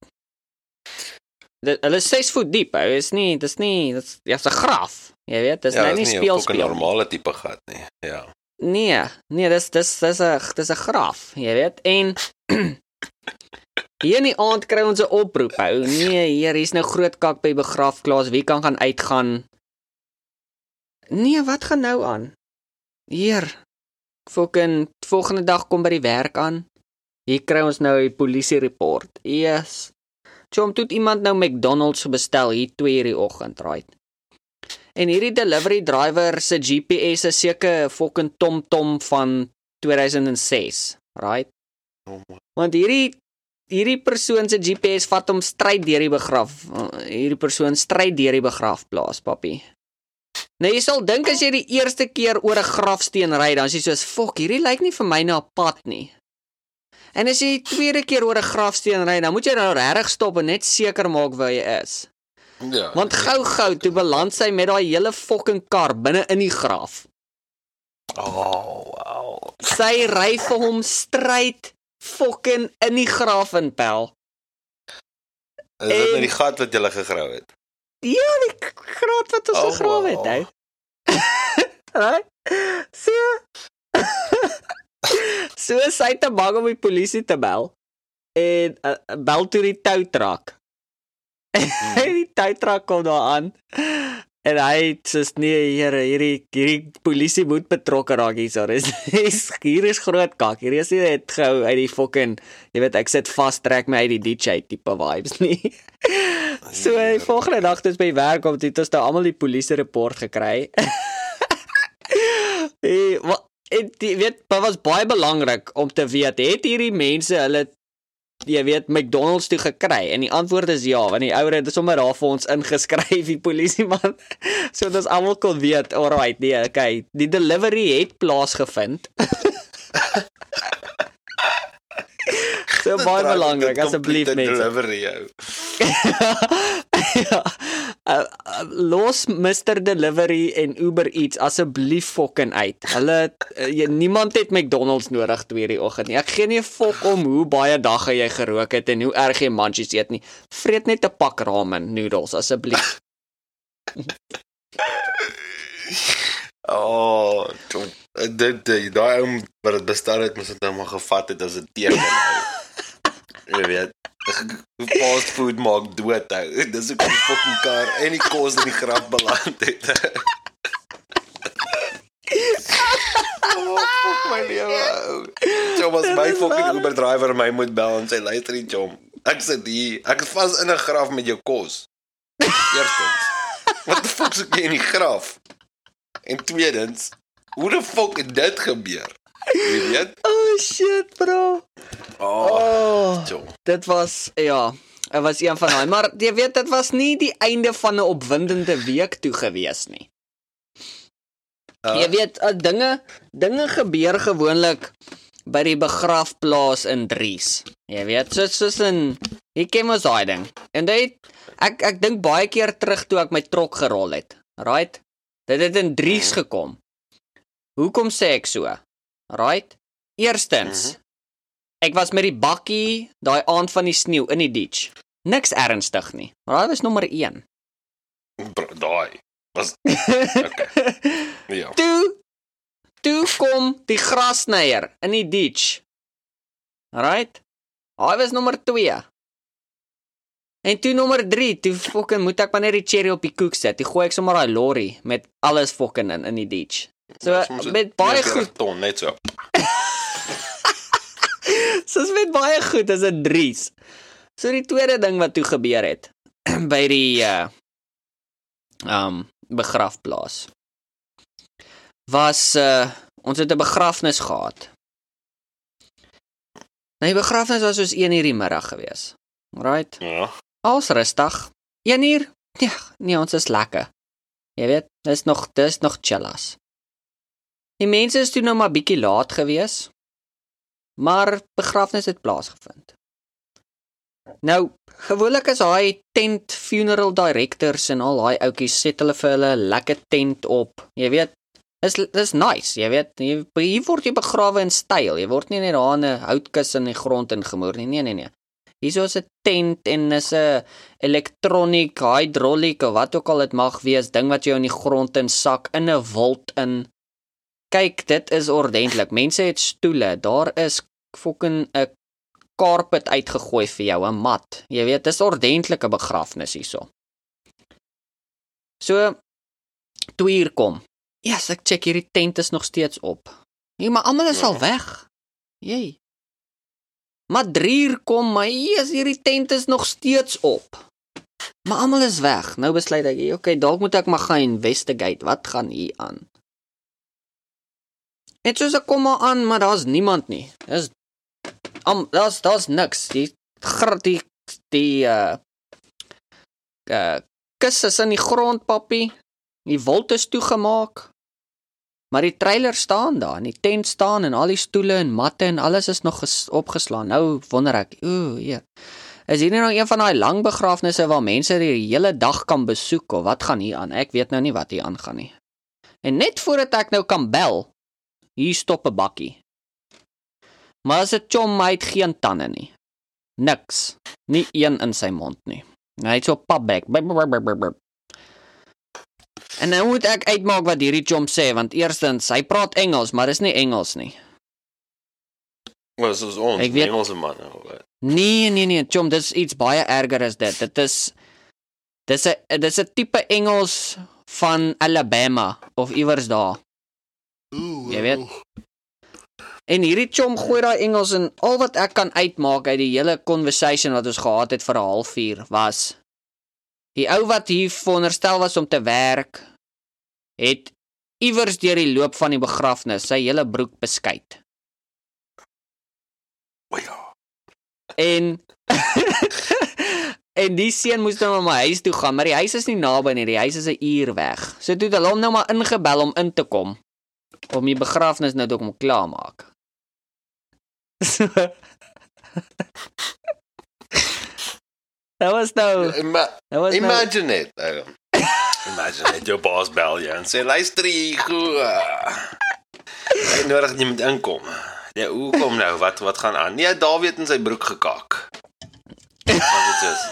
dit hulle is 6 voet diep. Hou is nie dis nie dis jy's 'n graf. Jy weet, dis ja, nou nie 'n speel fucking speel. normale tipe gat nie. Ja. Nee, nee, dis dis dis 'n dis 'n graf, jy weet. En hier in die aand kry ons 'n oproep. Hou, nee, hier hier's nou groot kak by begrafplaas. Wie kan gaan uitgaan? Nee, wat gaan nou aan? Hier. Fucking volgende dag kom by die werk aan. Hier kry ons nou 'n polisie report. Yes. Chom toe iemand nou McDonald's bestel hier 2 uur die oggend, right? En hierdie delivery driver se GPS is seker 'n fucking TomTom van 2006, right? Oh. Want hierdie hierdie persoon se GPS vat hom stryd deur die begraf. Hierdie persoon stryd deur die begrafplaas, papi. Nou jy sal dink as jy die eerste keer oor 'n grafsteen ry, dan is jy soos, "Fok, hierdie lyk nie vir my na 'n pad nie." En as jy die tweede keer oor 'n grafsteen ry, dan moet jy nou regtig stop en net seker maak waar jy is. Ja. Want gou-gou toe beland sy met daai hele fucking kar binne in die graf. Oh, wow. Sy ry vir hom stryd fucking in die graf in pel. Is dit En- nou die gat wat jy gegrou het? Ja, die graad wat ons Oh, gegrawe het, wow. ou. Right? So So sy te bang om die polisie te bel. En uh, bel toe die toutrak. En die toutrak kom daar aan. En hy sê nee, here, hierdie hierdie polisie moet betrokke raak hierso. Dis hier is groot kak. Hier is nie net gou uit die fucking, jy weet, ek sit vas trek my uit die DJ tipe vibes nie. So die volgende dag toe ons by werk kom, het ons nou almal die polisie rapport gekry. hey, wat jy weet, dit was baie belangrik om te weet, het hierdie mense hulle jy weet McDonald's toe gekry en die antwoord is ja want die ouer het sommer daar vir ons ingeskryf die polisieman. Sodat ons almal kon weet alright nee okay die delivery het plaasgevind. So baie belangrik asseblief mense. Delivery jou. ja. Uh, uh, los Mr Delivery en Uber Eats asseblief fucking uit. Hulle uh, jy, niemand het McDonald's nodig twee die oggend nie. Ek gee nie 'n fok om hoe baie dagga jy gerook het en hoe erg jy munchies eet nie. Vreet net 'n pak ramen noodles asseblief. Oh, Tom, dit dit- daai ou wat dit bestel het, moes dit nou maar gevat het as 'n teken. Jy weet, fast food maak dood hou. Dis ook die fucking kar en die kos in die graf beland het. Oh, fuck my lewe. ou. Chom as my fucking Uber driver my moet bel en sê luister nie chom. Ek sit hier, ek is vas in 'n graf met jou kos. Eerstens, wat die fuck soek jy in die graf? En tweedens, hoe die fuck het dit gebeur? Jy weet? oh shit, bro. Oh. Jo. Dit was ja, dit was een van daai, maar jy weet dit was nie die einde van 'n opwindende week toe gewees nie. Uh, Jy weet, uh, dinge dinge gebeur gewoonlik by die begrafplaas in Dries. Jy weet, soos soos in hier ken mos daai ding. En dit ek ek dink baie keer terug toe ek my trok gerol het. Right? Dit het in Dries gekom. Hoekom sê ek so? Right? Eerstens, ek was met die bakkie daai aand van die sneeu in die ditch. Niks ernstig nie. Maar daai was nommer 1. bro, daai was okay. Ja. Toe toe kom die grasnyer in die ditch. Right? Hy was nommer 2. En toe nommer 3, toe fucking moet ek maar net die cherry op die koek sit. Toe gooi ek sommer daai lorry met alles fucking in in die ditch. So het met baie 49 goed, ton net so. soos met baie goed is dit Dries. So die tweede ding wat toe gebeur het by die uh um begrafplaas was uh ons het 'n begrafnis gehad. Nou die begrafnis was soos 1 uur die middag gewees. Right? Ja. Als rustig. 1 uur? Ja, nee, ons is lekker. Jy weet, dis nog dis nog chillas. Die mense is toe nou maar bietjie laat gewees. Maar begrafnis het plaasgevind. Nou, gewoonlik is daai tent funeral directors en al daai ouetjies set hulle vir hulle 'n lekker tent op. Jy weet, is dis nice, jy weet, jy, hier word jy begrawe in styl. Jy word nie net daar in 'n houtkus in die grond ingemoer nie. Nee, nee, nee. Hierso is 'n tent en is 'n elektroniek, hydrauliek of wat ook al dit mag wees, ding wat jy in die grond insak in 'n wild in. Kyk, dit is ordentlik. Mense het stoele. Daar is fucking 'n carpet uitgegooi vir jou, 'n mat. Jy weet, dis ordentlike begrafnis hierso. So 2 uur kom. Ja, yes, ek check hierdie tent is nog steeds op. Nee, maar almal is al Ja. weg. Jy. Maar 3 uur kom, maar hier is hierdie tent is nog steeds op. Maar almal is weg. Nou besluit ek, "Oké, okay, dalk moet ek maar gaan investigate. Wat gaan hier aan?" En soos ek kom maar aan, maar daar's niemand nie. Dis am daar's daar's niks. Die gr- die die uh uh kus is in die grond, pappie. Die wild is toegemaak. Maar die trailer staan daar, en die tent staan en al die stoele en matte en alles is nog ges- opgeslaan. Nou wonder ek, ooh, ja. Is hier nog een van daai lang begrafnisse waar mense die hele dag kan besoek of wat gaan hier aan? Ek weet nou nie wat hier aangaan nie. En net voordat ek nou kan bel, hier stop 'n bakkie. Maar as 'n chom hy het geen tande nie. Niks. Nie een in sy mond nie. Hy het so papbek. En nou moet ek uitmaak wat hierdie chom sê want eerstens hy praat Engels, maar dis nie Engels nie. Was ons ons Ek weet- Engelse of wat? Nee, nee, nee, chom, dis iets baie erger as dit. Dit is dis 'n dis 'n tipe Engels van Alabama of iewers daar. Jy weet. En hierdie chom gooi daai Engels en al wat ek kan uitmaak uit die hele conversation wat ons gehad het vir 'n halfuur was die ou wat hier veronderstel was om te werk het iewers deur die loop van die begrafnis sy hele broek beskuit. O ja. En en die seun moes nou na my huis toe gaan, maar die huis is nie naby nie, die huis is 'n uur weg. So toe het hulle hom nou maar ingebel om in te kom om die begrafnis nou dalk om klaar maak. So Dit was nou, Ima dit was nou imagine it. Uh, imagine it. Jou baas bel jou en sê luister hier goed. Ek nodig dat jy moet inkom. Ja, hoe kom nou? Wat wat gaan aan? Nee, David in sy broek gekak. Wat dit is.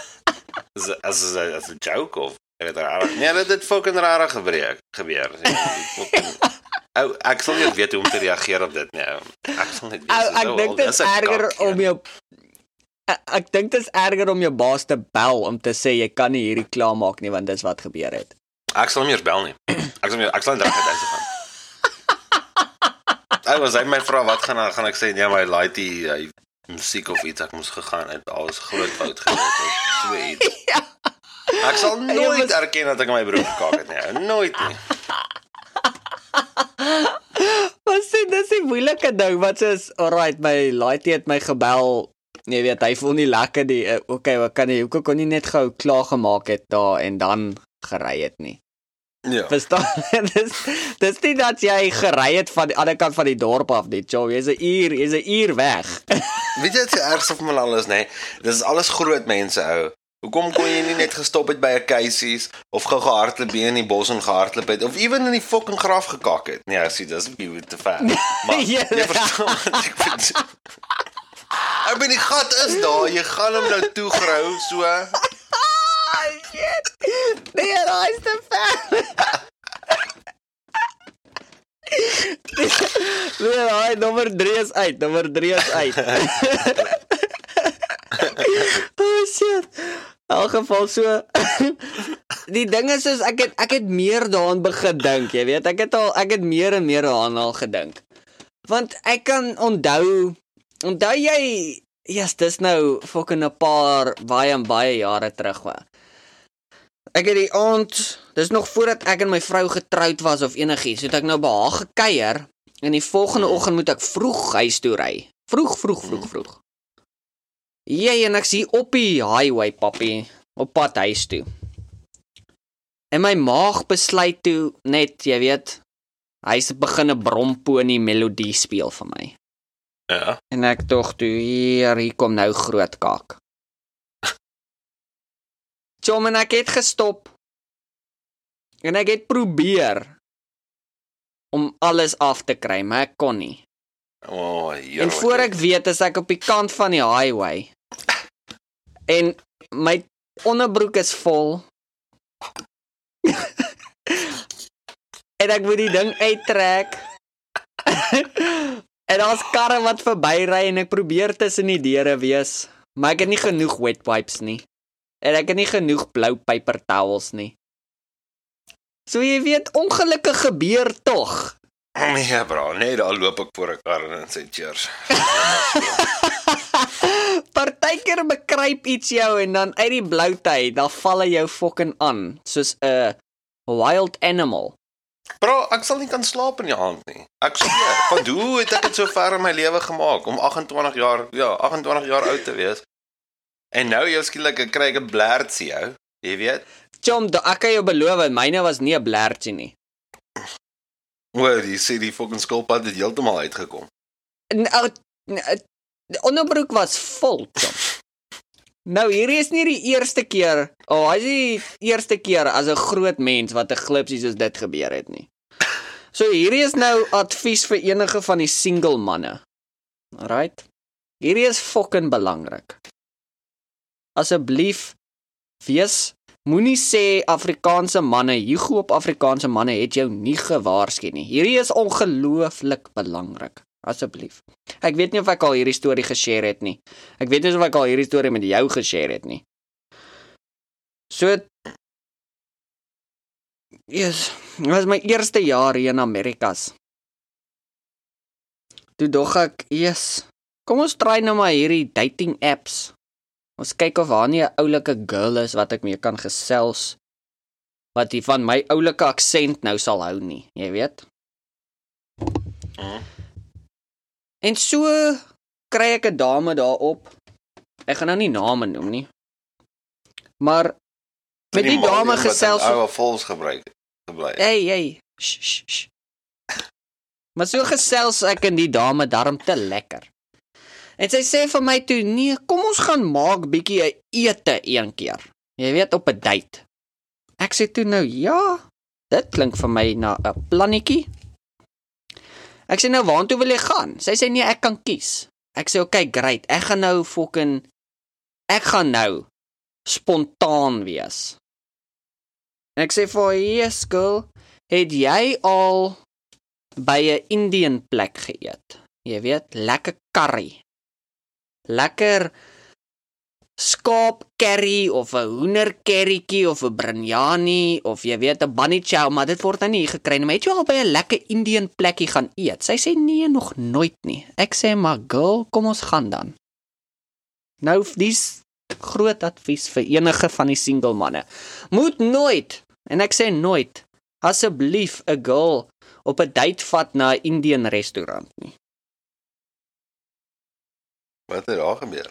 Is as as as 'n joke of ek weet rarig. Nee, dit het fucking rarig gebreek gebeur. Ou, ek sal nie weet hoe om te reageer op dit nie. Ek sal net weet. Ou, ek wel, dink dit is erger kak, om jou ek, ek dink dit is erger om jou baas te bel om te sê jy kan nie hierdie klaarmaak nie want dis wat gebeur het. Ek sal hom eers bel nie. Ek sal hom ek sal net reg uit huis gaan. Ek was hy my vra wat gaan aan, gaan ek sê nee my die hy musiek of iets ek moes gegaan het alles groot fout gewees het so iets. Ja. Ek sal nooit erken dat ek my broer gekaak het nie. Nooit nie. Wat sê dis die moeilike ding wat soos alright my laaitie het my gebel. Jy weet hy voel nie lekker. Uh, okay, wat kan jy hoekom kon nie net gou klaar gemaak het daar en dan gery het nie. Ja. Verstaan? dis dis nie dat jy gery het van die ander kant van die dorp af nie. Joe, jy's 'n uur, jy's 'n uur weg. Weet jy wat se ergste van alles nê? Nee? Dis alles groot mense ou. Hoekom kon jy nie net gestop het by 'n Casey's of gou gehardloop in die bos en gehardloop het of ewen in die fucking graf gekak het? Nee, sien dis 'n bietjie te ver. Maar Ja. jy verstaan wat ek bedoel. Ek ben die gat is daar, jy gaan hom nou toegrou so. Ai shit. Nee, daai is te ver. Nee, daai nommer 3 is uit. Nommer 3 is uit. shit. In elk geval so Die ding is is ek het ek het meer daaraan begin dink, jy weet. Ek het al ek het meer en meer daaraan al gedink. Want ek kan onthou onthou jy yes, dis nou fucking 'n paar baie en baie jare terug wa. Ek het die aand, dis nog voordat ek en my vrou getroud was of enigiets, het ek nou behaag gekuier en die volgende oggend moet ek vroeg huis toe ry. Vroeg, vroeg, vroeg, vroeg. Ja, en ek sien op die highway, papi, op pad huis toe. En my maag besluit toe net, jy weet, hy's begin 'n bromponie melodie speel vir my. Ja. En ek tog toe hier, hier kom nou groot kak. Chom en ek het gestop. En ek het probeer om alles af te kry, maar ek kon nie. O, oh, hier. En voor ek weet is ek op die kant van die highway. En my onderbroek is vol. en ek moet die ding uittrek. en daar's karre wat verbyry en ek probeer tussen die deure wees, maar ek het nie genoeg wet wipes nie. En ek het nie genoeg blou paper towels nie. So jy weet, ongelukke gebeur tog. Nee, bro, nee, daar loop ek voor 'n kar en sê cheers. Partykeer bekruip iets jou en dan uit die bloute uit, dan val hy jou fucking aan soos 'n wild animal. Bro, ek sal nie kan slaap in die aand nie. Ek sweer. Van hoe het ek dit so ver in my lewe gemaak om 28 jaar, ja, 28 jaar oud te wees? En nou jy skielik kry ek 'n blertsie jou. Jy weet? Chom, da- ek kan jou beloof, myne was nie 'n blertjie nie. Oor, jy sê die fucking skilpad het heeltemal uitgekom. Nou, die onderbroek was vol, chom. Nou hierdie is nie die eerste keer, of oh, hy is nie die eerste keer as 'n groot mens wat 'n glipsie soos dit gebeur het nie. So hierdie is nou advies vir enige van die single manne. Alright. Hierdie is fucking belangrik. Asseblief wees moenie sê Afrikaanse manne, Hugo op Afrikaanse manne het jou nie gewaarsku nie. Hierdie is ongelooflik belangrik. Asseblief. Ek weet nie of ek al hierdie storie geshare het nie. Ek weet nie of ek al hierdie storie met jou geshare het nie. So Yes, dit was my eerste jaar hier in Amerikas. Toe dog ek, "Yes, kom ons try nou maar hierdie dating apps. Ons kyk of daar nie 'n oulike girl is wat ek mee kan gesels wat hier van my oulike aksent nou sal hou nie, jy weet." Mhm. En so kry ek 'n dame daarop. Ek gaan nou nie name noem nie. Maar met die dame gesels Ou vols gebruik gebly. Hey, hey. Sh, sh, sh. Maar so gesels ek en die dame darm te lekker. En sy sê vir my toe, "Nee, kom ons gaan maak bietjie 'n ete een keer." Jy weet op 'n date. Ek sê toe nou, "Ja, dit klink vir my na 'n plannetjie." Ek sê nou, "Waartoe wil jy gaan?" Sy sê, "Nee, ek kan kies." Ek sê, "Oké, okay, great. Ek gaan nou fucking ek gaan nou spontaan wees." Ek sê vir haar, "Yes, girl, het jy al by 'n Indian plek geëet? Jy weet, lekker curry. Lekker skaap curry of 'n hoender currytjie of 'n biryani of jy weet 'n bunny chow, maar dit word nou nie gekry nie. Het jy al by 'n lekker Indian plekkie gaan eet?" Sy sê, "Nee, nog nooit nie." Ek sê, "Maar girl, kom ons gaan dan." Nou dis groot advies vir enige van die single manne. Moet nooit En ek sê nooit asseblief 'n girl op 'n date vat na 'n Indian restaurant nie. Wat het daar gebeur?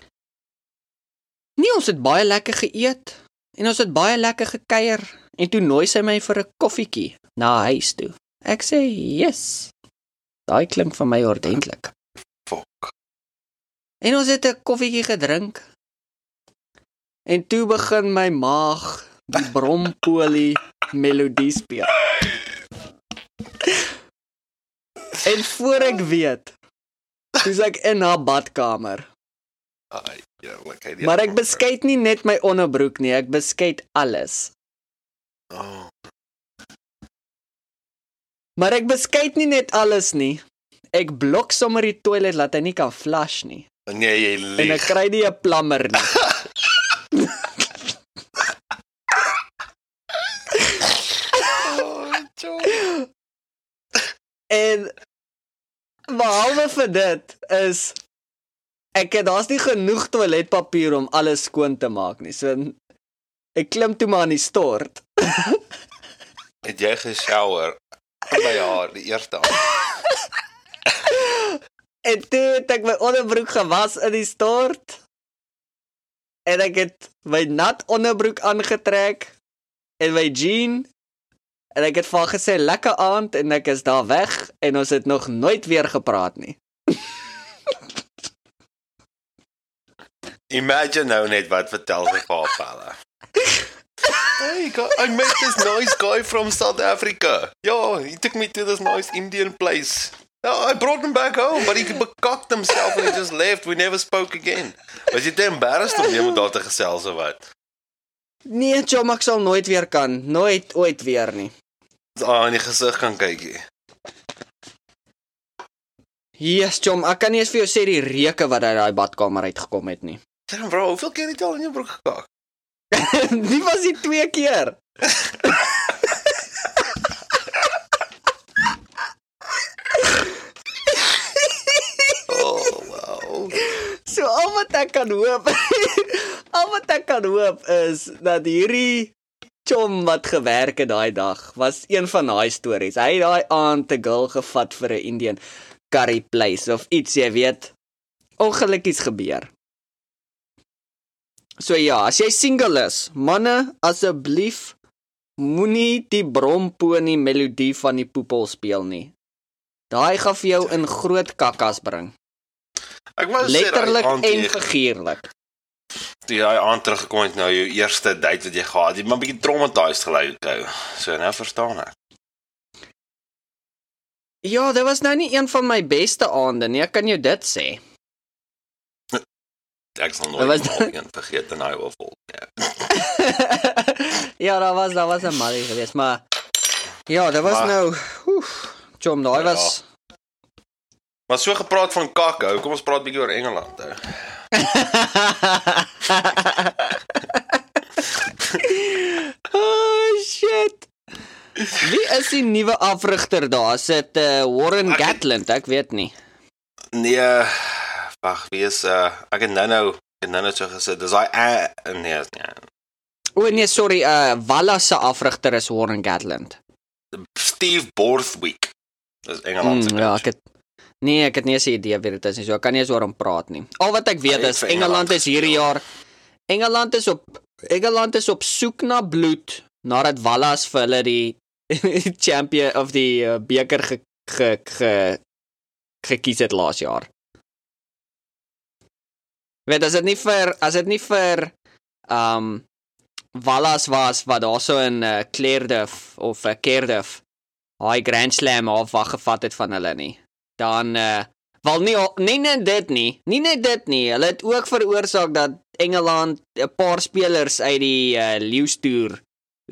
Nee, ons het baie lekker geëet en ons het baie lekker gekuier en toe nooi sy my vir 'n koffietjie na huis toe. Ek sê, "Yes." Daai klink vir my ordentlik. Fok. En ons het 'n koffietjie gedrink. En toe begin my maag die brompolie melodie speel. En voor ek weet, dis ek in haar badkamer. Ai, eerlikheid. Maar ek beskuit nie net my onderbroek nie, ek beskuit alles. Oh, Maar ek beskuit nie net alles nie. Ek blok sommer die toilet laat hy nie kan flush nie. nee, jy En ek kry nie 'n plammer nie. Oh. En behalwe vir dit is ek het daar's nie genoeg toiletpapier om alles skoon te maak nie. So ek klim toe maar aan die stort. Het jy geshower by haar die eerste aand? En toe het ek my onderbroek gewas in die stort. En ek het my nat onderbroek aangetrek en my jean en ek het vir haar gesê lekker aand en ek is daar weg en ons het nog nooit weer gepraat nie. Imagine nou net wat vertel sy haar pelle. Hey, I met this nice guy from South Africa. Yeah, he took me to this nice Indian place. Yeah, I brought him back home, but he becocked himself and he just left. We never spoke again. Was jy te embarrassed om met haar te gesels of wat? Nee, Chom, ek sal nooit weer kan. Nooit ooit weer nie. Ah, in die gesig kan kyk jy. Yes, Chom, ek kan nie eens vir jou sê die reuke wat uit daai badkamer uitgekom het nie. Sê dan bro, hoeveel keer het jy al in jou broek gekak? Die was die twee keer. Oh, wow. So al wat ek kan hoop, al wat ek kan hoop is dat hierdie chom wat gewerk het daai dag was een van daai stories. Hy het daai aand 'n girl gevat vir 'n Indian curry place of iets, jy weet. Ongelukkies gebeur. So ja, as jy single is, manne, asseblief moenie die bromponie melodie van die poepel speel nie. Daai gaan vir jou in groot kakkas bring. Ek wou sê Letterlik en jy- figuurlik. toe jy aan teruggekom het nou jou eerste date wat jy gehad het, maar bietjie traumatized gelyk ou. So nou verstaan ek. Ja, dit was nou nie een van my beste aande nie, ek kan jou dit sê. Ek sal nooit was- een vergeet in wil vol. Ja. ja, daar was daar was 'n malie geweest, maar ja, dit was Maar- nou oef, chom, daai Ja. was Maar so gepraat van kak ou, kom ons praat bietjie oor Engeland ou. oh shit. Wie is die nuwe afrigter daar? Is dit uh, Warren Ek- Gatland? Ek weet nie. Nee, wag, wie is uh ek het nou nou ek het nou net so gesê, dis hy uh, nee, nie. O nee, sorry, uh Walla se afrigter is Warren Gatland. Steve Borthwick. Dis Engeland se Mm, ja, ek het Nee, ek het nie eens 'n idee wie dit is nie, so ek kan nie eens oor hom praat nie. Al wat ek weet is Engeland is hierdie jaar Engeland is op Engeland is op soek na bloed nadat Wallas vir hulle die champion of die uh, beker ge, ge, ge gekies het laas jaar. Weet as dit nie vir as dit nie vir um Wallas was wat daarso in uh, Clairdeuf of uh, Cardiff hy Grand Slam half wag gevat het van hulle nie. Dan uh wel nie nie net dit nie, nie net dit nie. Hulle het ook veroorsaak dat Engeland 'n paar spelers uit die uh Lions toer,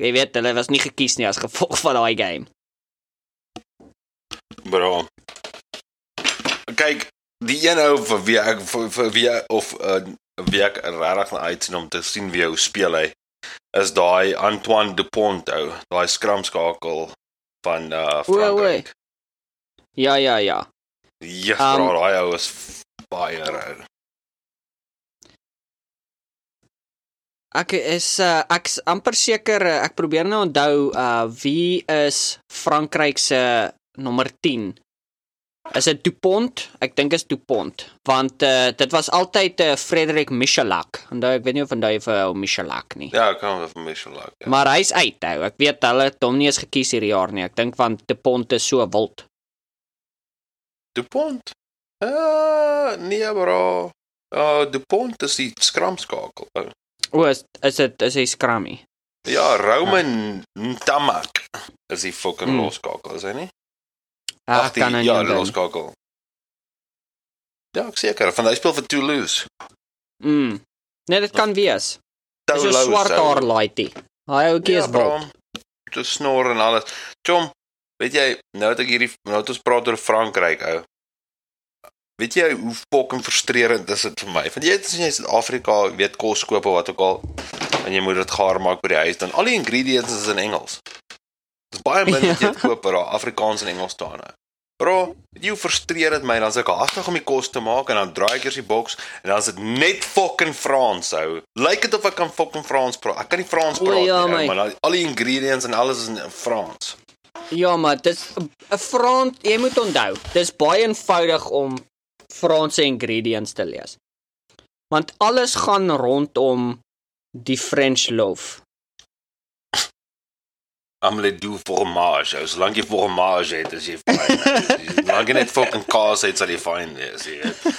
jy weet, hulle was nie gekies nie as gevolg van daai game. Bro. Kyk, die een ou vir wie ek vir, vir wie of uh, wie ek regtig na uitsien om te sien wie hy speel hy is daai Antoine Dupont ou, daai skramskakel van uh o. Frankryk. Ja, ja, ja. Ja, Um, daai ou is baie rou. Ek is uh, ek's amper seker ek probeer nou onthou uh wie is Frankryk se nommer 10. Is dit Dupont? Ek dink is Dupont, want uh, dit was altyd uh, Frederik Michalak. Onthou ek weet nie of onthou vir ou Michalak nie. Ja, ek kan vir my so laat. Ja. Maar hy's uit nou. Ek weet hulle het hom nie eens gekies hierdie jaar nie. Ek dink want Dupont is so wild. DuPont. Uh, nee bro. Uh DuPont is die skramskakel. ou. O, is is dit is hy skrammy? Ja, Roman Tamak is die fucking Hmm. loskakel, is hy nie? Ag, kan hy ja, onthou. loskakel. Ja, ek seker, van hy speel vir Toulouse. Mm. Nee, dit kan wees. Dis Toulouse, swart haar laaitie. Hy ouetjie is bro. wild. Toe snor en alles. Chom, weet jy, nou dat ek hierdie nou dat ons praat oor Frankryk, ou. Weet jy hoe fucking frustrerend is dit vir my? Want jy weet as jy in Suid-Afrika, weet kos koop of wat ook al, en jy moet dit gaar maak by die huis, dan al die ingredients is in Engels. Baie min wat jy Ja. dit koop waar Afrikaans en Engels staan. ou. Bro, jy hoe frustreerend my dan as ek hastig om die kos te maak en dan draai ek eers die boks en dan is dit net fucking Frans hou. Lyk dit of ek kan fucking Frans praat. Ek kan nie Frans O, praat ja, nie, ou, maar dan- al die ingredients en alles is in Frans. Ja, maar dis 'n Frans, jy moet onthou, dis baie eenvoudig om Franse ingredients te lees. Want alles gaan rondom die French loaf. Omelette du fromage. ou. Solank jy fromage het, is jy fyn. Solank jy net fucking kaas het, sal jy fyn wees, jy weet.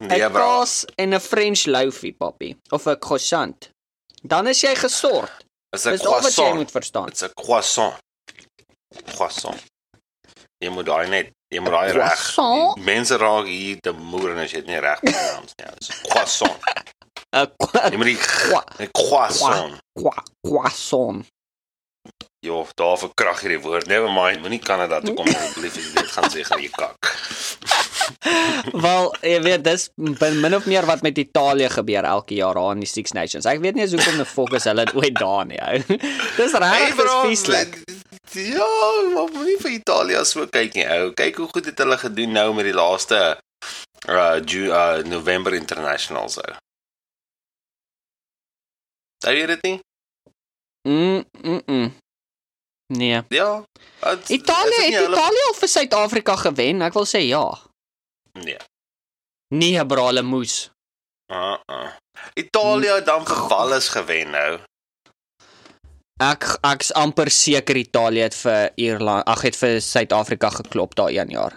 'n Nee, bro. Kaas en 'n French loafie, papi, of 'n croissant. Dan is jy gesort. Dis 'n Dis al wat jy croissant. moet verstaan. Dit's 'n croissant. Croissant. Jy moet daai net, jy moet daai reg. Croissant? Mense raak hier te moer en as jy dit nie reg pronounce nie. Dis croissant. 'n Jy moet die croissant. croissant. Jo, daar verkrag hierdie woord. Never mind, moenie Kanada toe kom asseblief as jy dit gaan sê gaan jy kak. Wel, jy weet dis min of meer wat met Italië gebeur elke jaar daar in die Six Nations. Ek weet nie eens hoekom 'n fokus hulle dit ooit daar nie. ou. Dis regtig dis vieslik. Ja, maar moenie vir Italië so kyk nie, ou. Kyk hoe goed het hulle gedoen nou met die laaste uh, Ju uh November Internationals ou. Sê jy dit nie? Mm, mm, mm. Nee. Ja. Het, Italië het hulle- Italië al vir Suid-Afrika gewen. Ek wil sê ja. Nee. Nee, bro, hulle moes. Uh -uh. Italië het dan vir Wallis gewen nou. Ek ek's amper seker Italië het vir Ierland, ag het vir Suid-Afrika geklop daai een jaar.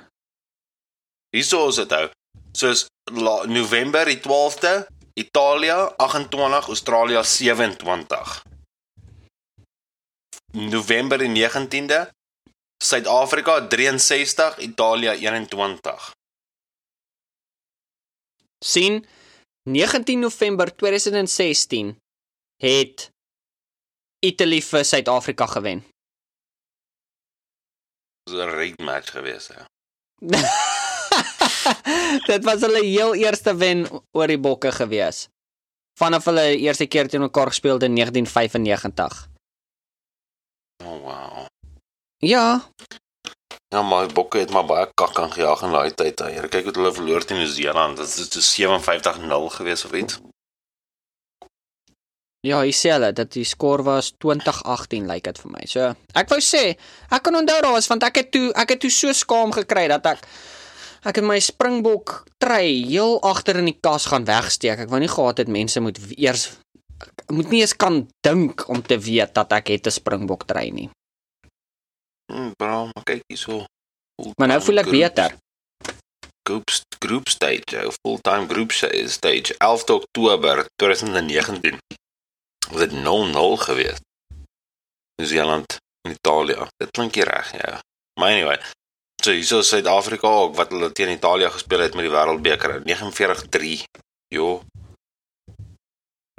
Hierso is dit ou. Soos la, November die 12de, Italië 28, Australië 27. November die 19de, Suid-Afrika 63, Italië 21. sien 19 November 2016 het Italy vir Suid-Afrika gewen. Dis 'n rigged match gewees hè. Dit was hulle heel eerste wen oor die bokke gewees. Vanaf hulle eerste keer teen mekaar gespeel het in 1995. Oh wow. Ja, Ja, maar bokke het maar baie kak aangejaag in daai tyd. hè. Here kyk hoe hulle verloor teen Nieu-Seeland. Dit is so 57-0 gewees of iets. ja, jy sê hulle dat die skoor was 2018 lyk dit vir my. So, ek wou sê, ek kan onthou daar was want ek het toe ek het toe so skaam gekry dat ek ek het my springbok trei heel agter in die kas gaan wegsteek. Ek wou nie gehad het mense moet eers moet nie eens kan dink om te weet dat ek het 'n springbok trei nie. Hm, bro, maar kyk hierso. Maar nou voel ek Full-time beter. Group group stage, full-time group stage 11 Oktober 2019. Was dit 0-0 geweest? Nieu-Seeland en Italië. Dit klink nie reg nie. ou. Maar anyway, so hierso Suid-Afrika ook wat hulle teen Italië gespeel het met die Wêreldbeker 49-3. Jo.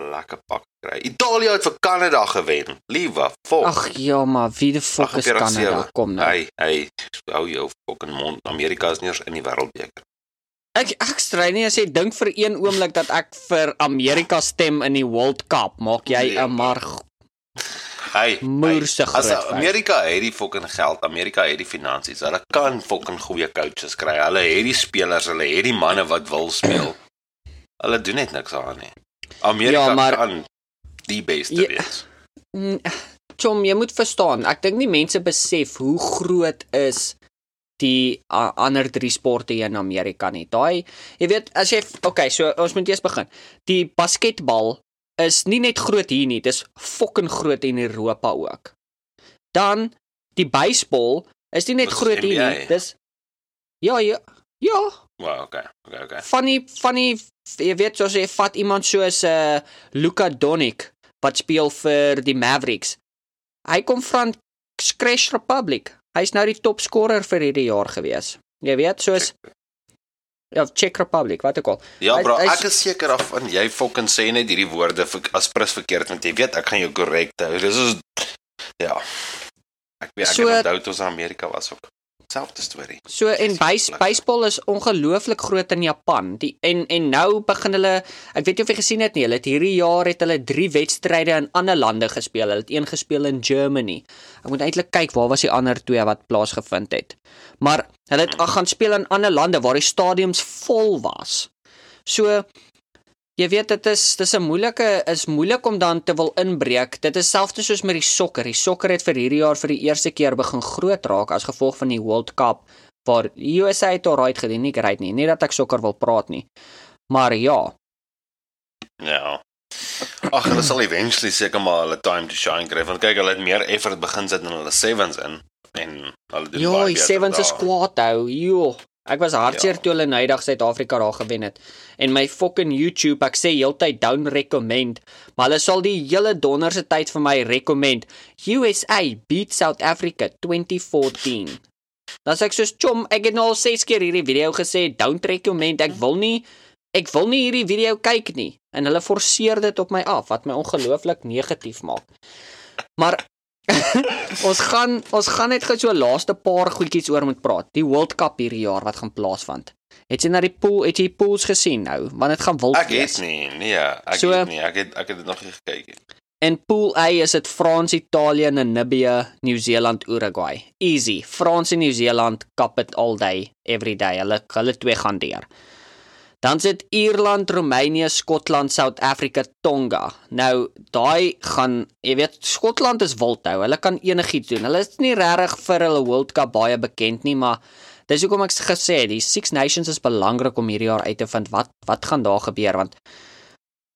Lekker pak kry. Italië het vir Kanada gewen. Liewe fok. Ag ja, maar wie die fok is 48-7. Kanada? Kom nou. Hey, hey, hou jou fucking mond. Amerika is nie eens in die Wêreldbeker. Ek ek stry nie as jy dink vir een oomblik dat ek vir Amerika stem in die World Cup, maak jy Nee. 'n maar Hey, Moerse hey, as groot fout. Amerika het die fucking geld, Amerika het die finansies. Hulle kan fucking goeie coaches kry. Hulle het die spelers, hulle het die manne wat wil speel. Hulle doen net niks aan nie. Amerika Ja, maar- kan die beste Ja. wees. Mm, chom, jy moet verstaan. Ek dink nie mense besef hoe groot is die uh, ander drie sporte hier in Amerika nie. Daai jy weet as jy okay, so ons moet eers begin. Die basketbal is nie net groot hier nie, dis fucking groot in Europa ook. Dan die baseball is nie net Dis groot hier NBA. nie, dis Ja, ja. Ja, Wow, okay. Okay, okay. van die van die jy weet soos jy vat iemand soos 'n uh, Luka Doncic wat speel vir die Mavericks. Hy kom van Crash Republic. Hy's nou die topscorer vir hierdie jaar gewees. Jy weet, soos ja, Czech Republic, wat ek al. Ja Hy- bro, hy's- ek is seker daarvan jy fucking sê net hierdie woorde as prins verkeerd want jy weet ek gaan jou korrek hou. Dis is ja. Ek weet ek So- onthou toe ons in Amerika was ook. Selfde storie. So en base, baseball is ongelooflik groot in Japan. Die en en nou begin hulle, ek weet nie of jy gesien het nie, hulle het hierdie jaar het hulle 3 wedstryde in ander lande gespeel. Hulle het een gespeel in Germany. Ek moet eintlik kyk waar was die ander twee wat plaasgevind het. Maar hulle het gaan speel in ander lande waar die stadiums vol was. So Jy weet dit is dis 'n moeilike is moeilik om dan te wil inbreek. Dit is selfs soos met die sokker. Die sokker het vir hierdie jaar vir die eerste keer begin groot raak as gevolg van die World Cup waar die USA het alright gedoen, nie great nie. Nie dat ek sokker wil praat nie. Maar ja, Ja. Ag, hulle sal eventually seker maar hulle time to shine kry want kyk hulle het meer effort begin sit in hulle sevens in en hulle doen ja, baie die beter sevens is kwaad hou. Jo. Ek was hartseer Ja. toe hulle nydag Suid-Afrika daar gewen het. En my fucking YouTube, ek sê heeltyd down recommend, maar hulle sal die hele donderse tyd vir my recommend. USA beat South Africa 2014. Dan sê ek soos chom, ek het nou al 6 keer hierdie video gesê, don't recommend. Ek wil nie ek wil nie hierdie video kyk nie. En hulle forceer dit op my af wat my ongelooflik negatief maak. Maar ons gaan ons gaan net gou so laaste paar goedjies oor moet praat. Die World Cup hierdie jaar wat gaan plaasvind. Het jy na die pool, het jy die pools gesien nou? Want dit gaan wild Ek het nie, nee, ek So- het nie. Ek het ek het dit nog nie gekyk nie. En pool A is dit Frans, Italië, Namibië, Nieu-Seeland, Uruguay. Easy. Frans en Nieu-Seeland kap it all day, every day. Hulle hulle twee gaan deur. Dan sit Ierland, Roemenië, Skotland, South Africa, Tonga. Nou, daai gaan, jy weet, Skotland is wild nou. Hulle kan enigiets doen. Hulle is nie regtig vir hulle World Cup baie bekend nie, maar dis hoekom ek gesê het, die Six Nations is belangrik om hierdie jaar uit te vind wat wat gaan daar gebeur want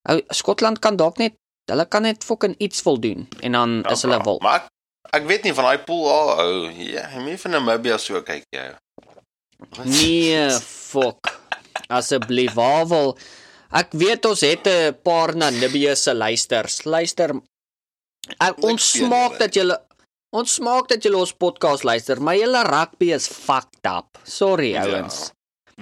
ou Skotland kan dalk net hulle kan net fucking iets wil doen en dan Ja, is hulle bro. wil. Maar ek, ek weet nie van daai pool al ou. Ja, jy moet van Namibia so kyk jy. Nee, fuck. Asseblief, waar wil Ek weet ons het 'n paar Namibië se luisters. Luister. Ek, ons smaak dat julle ons smaak dat julle ons podcast luister, maar julle rugby is fucked up. Sorry Ja, ouens.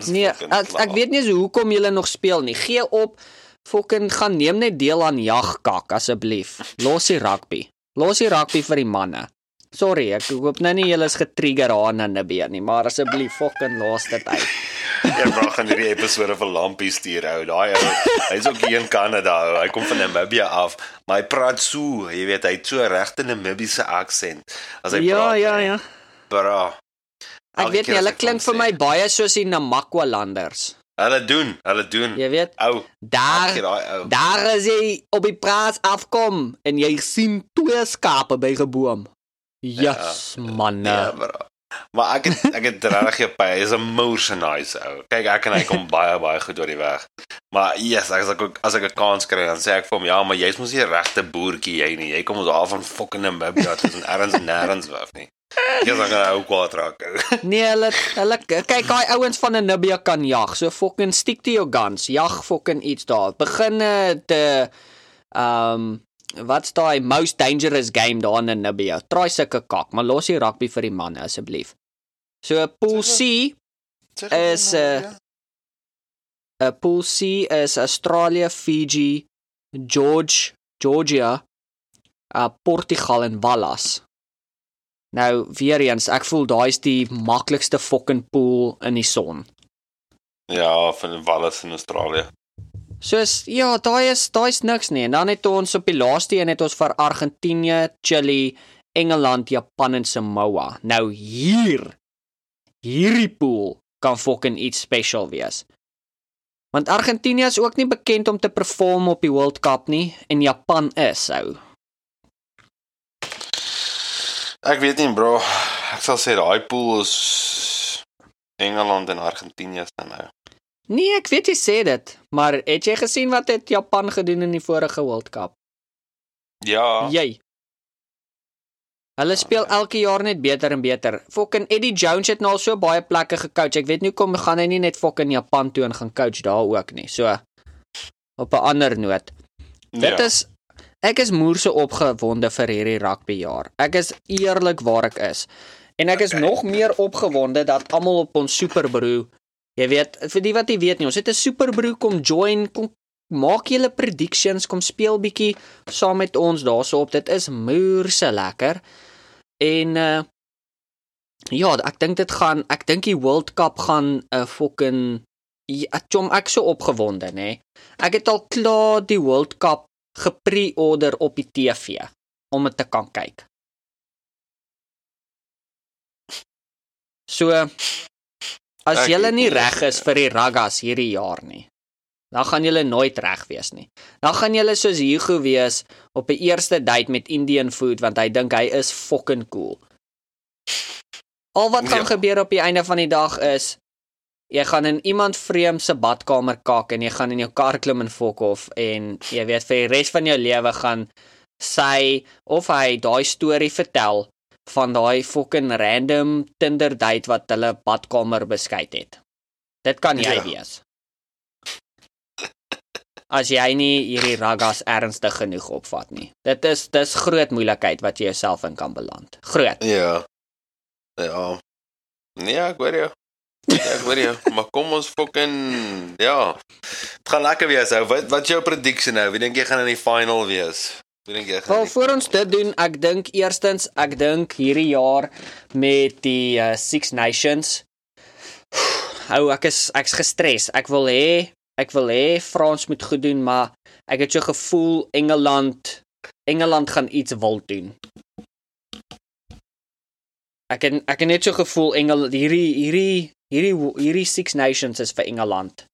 Nee, ek, ek weet nie eens hoekom julle nog speel nie. Gee op. Fucking gaan neem net deel aan jagkak asseblief. Los die rugby. Los die rugby vir die manne. Sorry, ek hoop nou nie julle is getrigger daar in Namibië nie, maar asseblief fucking dit uit. Ja, bro, gaan hierdie episode vir Lampie stuur ou. Daai ou, hy's ook hier in Kanada ou. Hy kom van Namibia af, maar hy praat so, jy weet, hy het so regte Namibiese aksent as hy Ja, praat. ja, nee. ja. Bro. Ek weet nie, as hulle klink vir my baie soos die Namakwa landers. Hulle doen, hulle doen. Jy weet, Ou, daar ou. daar is jy op die plaas afkom en jy sien twee skape by 'n boom. Yes, manne. Ja, bro. Maar ek het ek het regtig gepy. Hy's 'n moorse nice ou. Kyk, ek en hy kom baie baie goed oor die weg. Maar yes, as ek ook as ek 'n kans kry, dan sê ek vir hom, ja, maar jy's mos nie 'n regte boertjie jy nie. Jy kom ons daar van fucking Namibia, dit is ergens nêrens af nie. Jy's dan gaan ou kwaad raak. Nee, hulle hulle kyk daai ouens van Namibia kan jag. So fucking stick to your guns. Jag fucking iets daar. Begin eh, te um wat's daai most dangerous game daar in Namibia? Try sulke kak, maar los die rugby vir die manne asseblief. So pool C, Is, eh, ja? 'n pool C is Australië, Fiji, George, Georgia, uh Portugal en Wallis. Nou weer eens, ek voel daai is die maklikste fucking pool in die son. ja, van Wallis in Australië. Soos ja, daai is daai is niks nie. En dan het ons op die laaste een het ons vir Argentinië, Chili, Engeland, Japan en Samoa. Nou hier hierdie pool kan fucking iets special wees. Want Argentinië is ook nie bekend om te perform op die World Cup nie en Japan is ou. Ek weet nie, bro. Ek sal sê daai pool is Engeland en Argentinië staan nou. Nee, ek weet jy sê dit, maar het jy gesien wat het Japan gedoen in die vorige World Cup? Ja. Jy. Hulle speel elke jaar net beter en beter. Fucking Eddie Jones het nou al so baie plekke gecoach. Ek weet nie kom gaan hy nie net fucking Japan toe en gaan coach daar ook nie. So op 'n ander noot. Dit ja. is ek is moerse opgewonde vir hierdie rugby jaar. Ek is eerlik waar ek is. En ek is Okay. nog meer opgewonde dat almal op ons superbroer, jy weet, vir die wat nie weet nie, ons het 'n superbroer kom join, kom maak julle predictions, kom speel bietjie saam met ons daarso op. Dit is moerse lekker. En uh ja, ek dink dit gaan ek dink die World Cup gaan 'n uh, fucking ja, chom ek so opgewonde, nê. Ek het al klaar die World Cup gepre-order op die TV om dit te kan kyk. So as julle nie reg is vir die Raggas hierdie jaar nie, dan gaan julle nooit reg wees nie. Dan gaan julle soos Hugo wees op 'n eerste date met Indian food want hy dink hy is fucking cool. Al wat gaan Ja. gebeur op die einde van die dag is jy gaan in iemand vreemd se badkamer kak en jy gaan in jou kar klim en fok of en jy weet vir die res van jou lewe gaan sy of hy daai storie vertel van daai fucking random Tinder date wat hulle badkamer beskuit het. Dit kan jy Ja. wees. As jy nie hierdie raggas ernstig genoeg opvat nie. Dit is dis groot moeilikheid wat jy jouself in kan beland. Groot. Ja. Ja. Nee, ek hoor jou. Ja, ek hoor jou. Maar kom ons fucking ja. Dit gaan lekker wees ou. Wat wat jou prediction nou? Wie dink jy gaan in die final wees? Dink jy gaan? Wel voor ons dit doen, ek dink eerstens, ek dink hierdie jaar met die uh, Six Nations. Ou, ek is ek's gestres. Ek wil hê ek wil hê Frans moet goed doen, maar ek het so gevoel Engeland Engeland gaan iets wil doen. Ek het ek het net so gevoel Engel hierdie hierdie hierdie hierdie Six Nations is vir Engeland.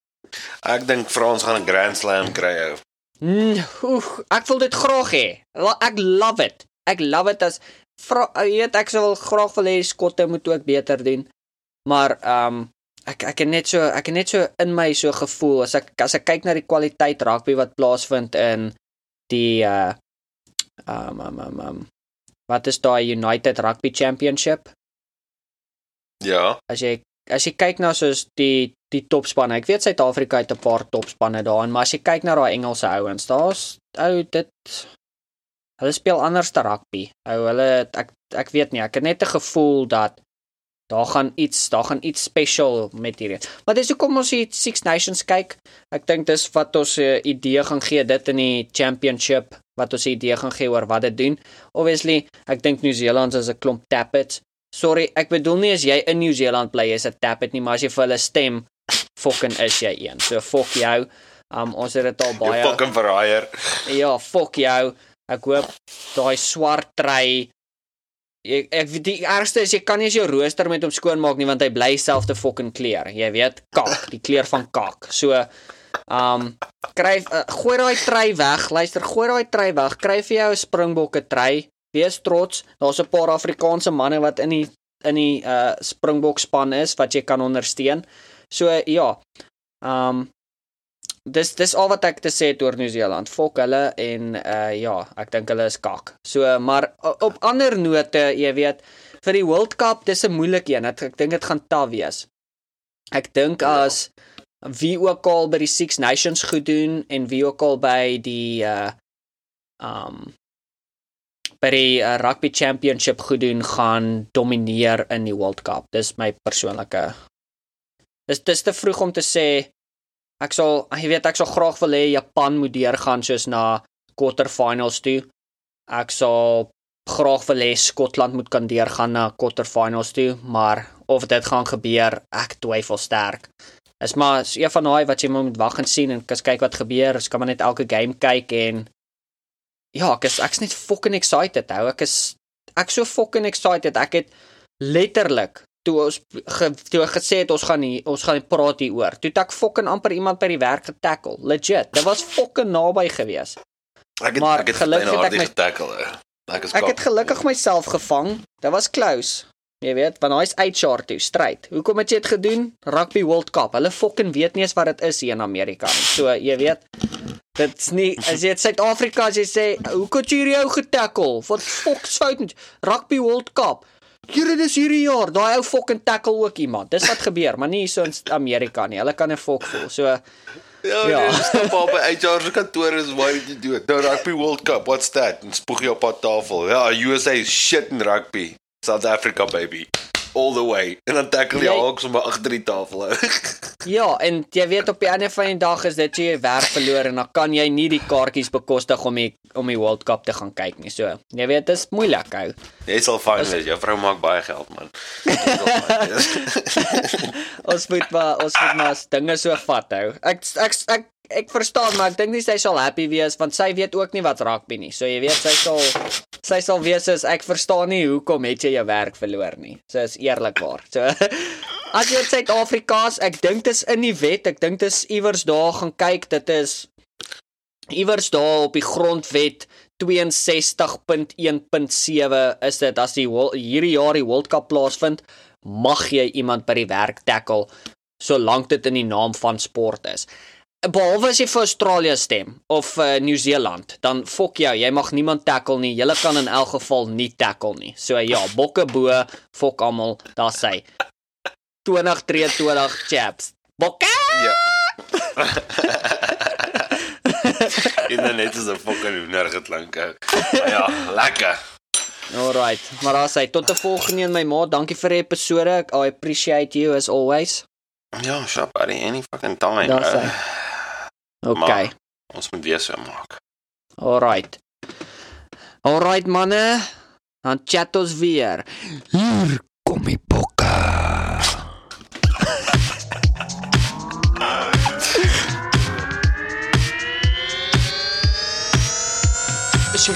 Ek dink Frans gaan 'n Grand Slam kry ou. Mm, oef, ek wil dit graag hê. Ek love it. Ek love it as vra weet ek sou wel graag wil hê skotte moet ook beter doen. Maar ehm um, ek ek het net so ek het net so in my so gevoel as ek as ek kyk na die kwaliteit rugby wat plaasvind in die uh ehm um, um, um, wat is daai United Rugby Championship? Ja. As jy as jy kyk na soos die die topspanne. Ek weet Suid-Afrika het 'n paar topspanne daarin, maar as jy kyk na daai Engelse ouens, daar's ou dit hulle speel anders te rugby. Ou hulle ek ek weet nie, ek het net 'n gevoel dat daar gaan iets, daar gaan iets special met hierdie. Maar dis hoekom ons die Six Nations kyk. Ek dink dis wat ons 'n uh, idee gaan gee dit in die championship wat ons idee gaan gee oor wat dit doen. Obviously, ek dink New Zealand is 'n klomp tappets. Sorry, ek bedoel nie as jy in New Zealand bly jy's 'n tappet nie, maar as jy vir hulle stem, fucking is jy een. So fuck jou. Um ons het dit al Jy baie fucking verraaier. Ja, fuck jou. Ek hoop daai swart trei ek ek weet die ergste is jy kan nie eens jou rooster met hom skoonmaak nie want hy bly selfde fucking kleur. Jy weet, kak, die kleur van kak. So um kry uh, gooi daai trei weg. Luister, gooi daai trei weg. Kry vir jou 'n springbokke trei. Wees trots. Daar's 'n paar Afrikaanse manne wat in die in die uh springbok span is wat jy kan ondersteun. So ja. Um dis dis al wat ek te sê het oor Nieu-Seeland. Fok hulle en uh ja, ek dink hulle is kak. So maar op ander note, jy weet, vir die World Cup, dis 'n moeilike een. Ek, ek dink dit gaan taaf wees. Ek dink Ja. as wie ook al by die Six Nations goed doen en wie ook al by die uh um by die uh, rugby championship goed doen gaan domineer in die World Cup. Dis my persoonlike Dis dis te vroeg om te sê ek sal jy weet ek sal graag wil hê Japan moet deurgaan soos na quarterfinals toe. Ek sal graag wil hê Skotland moet kan deurgaan na quarterfinals toe, maar of dit gaan gebeur, ek twyfel sterk. Is maar is een van daai wat jy moet wag en sien en kyk wat gebeur. Ons kan maar net elke game kyk en ja, ek is ek's net fucking excited hou. Ek is ek so fucking excited. Ek het letterlik toe ons ge, toe gesê het ons gaan nie ons gaan nie praat hier oor. Toe het ek fucking amper iemand by die werk getackle. Legit. Dit was fucking naby geweest. Ek het Maar ek het gelukkig het ek my- getackle. ou. Ek Ek het gelukkig myself gevang. Dit was close. Jy weet, want hy's HR toe, stryd. Hoekom het jy dit gedoen? Rugby World Cup. Hulle fucking weet nie eens wat dit is hier in Amerika nie. So, jy weet, dit's nie as jy in Suid-Afrika as jy sê, "Hoe kon jy hierdie ou getackle? Wat fok's fout met Rugby World Cup?" Here dis hierdie jaar, daai ou fucking tackle ook iemand. Dis wat gebeur, maar nie so in Amerika nie. Hulle kan 'n fok voel. So, Ja, Ja. Nee, stap op by HR se kantoor is why did you do it? Nou rugby World Cup, what's that? En spoeg jy op pad tafel. Ja, USA is shit in rugby. South Africa baby. All the way. En dan tackle jy Jy- Hawks om agter die tafel. Ja, en jy weet op die einde van die dag is dit jy werk verloor en dan kan jy nie die kaartjies bekostig om die om die World Cup te gaan kyk nie. So, jy weet dit is moeilik ou. jy sal fyn wees. Jou vrou maak baie geld man. Ons moet maar ons moet maar dinge so vat hou. Ek ek ek ek verstaan maar ek dink nie sy sal happy wees want sy weet ook nie wat rugby nie. So jy weet sy sal sy sal wees soos ek verstaan nie hoekom het jy jou werk verloor nie. So is eerlikwaar. So as jy in Suid-Afrika's, ek dink dit is in die wet. Ek dink dit is iewers daar gaan kyk. Dit is iewers daar op die grondwet 62.1.7 is dit as die hierdie jaar die World Cup plaasvind, mag jy iemand by die werk tackle solank dit in die naam van sport is. Behalwe as jy vir Australië stem of uh, Nieu-Seeland, dan fok jou, jy mag niemand tackle nie. Jy kan in elk geval nie tackle nie. So ja, bokke bo, fok almal, daar sê 2023 chaps. Bokke! Ja. Internet is 'n fucking hoender geklink. ou. Maar Ja, lekker. Alright, maar daar sê tot 'n volgende een my maat. Dankie vir die episode. I appreciate you as always. Ja, buddy, any fucking time. Daar bro. Okay. Maar- Ons moet weer so maak. Alright. Alright manne. Dan chat ons weer. Hier kom die bokke. Is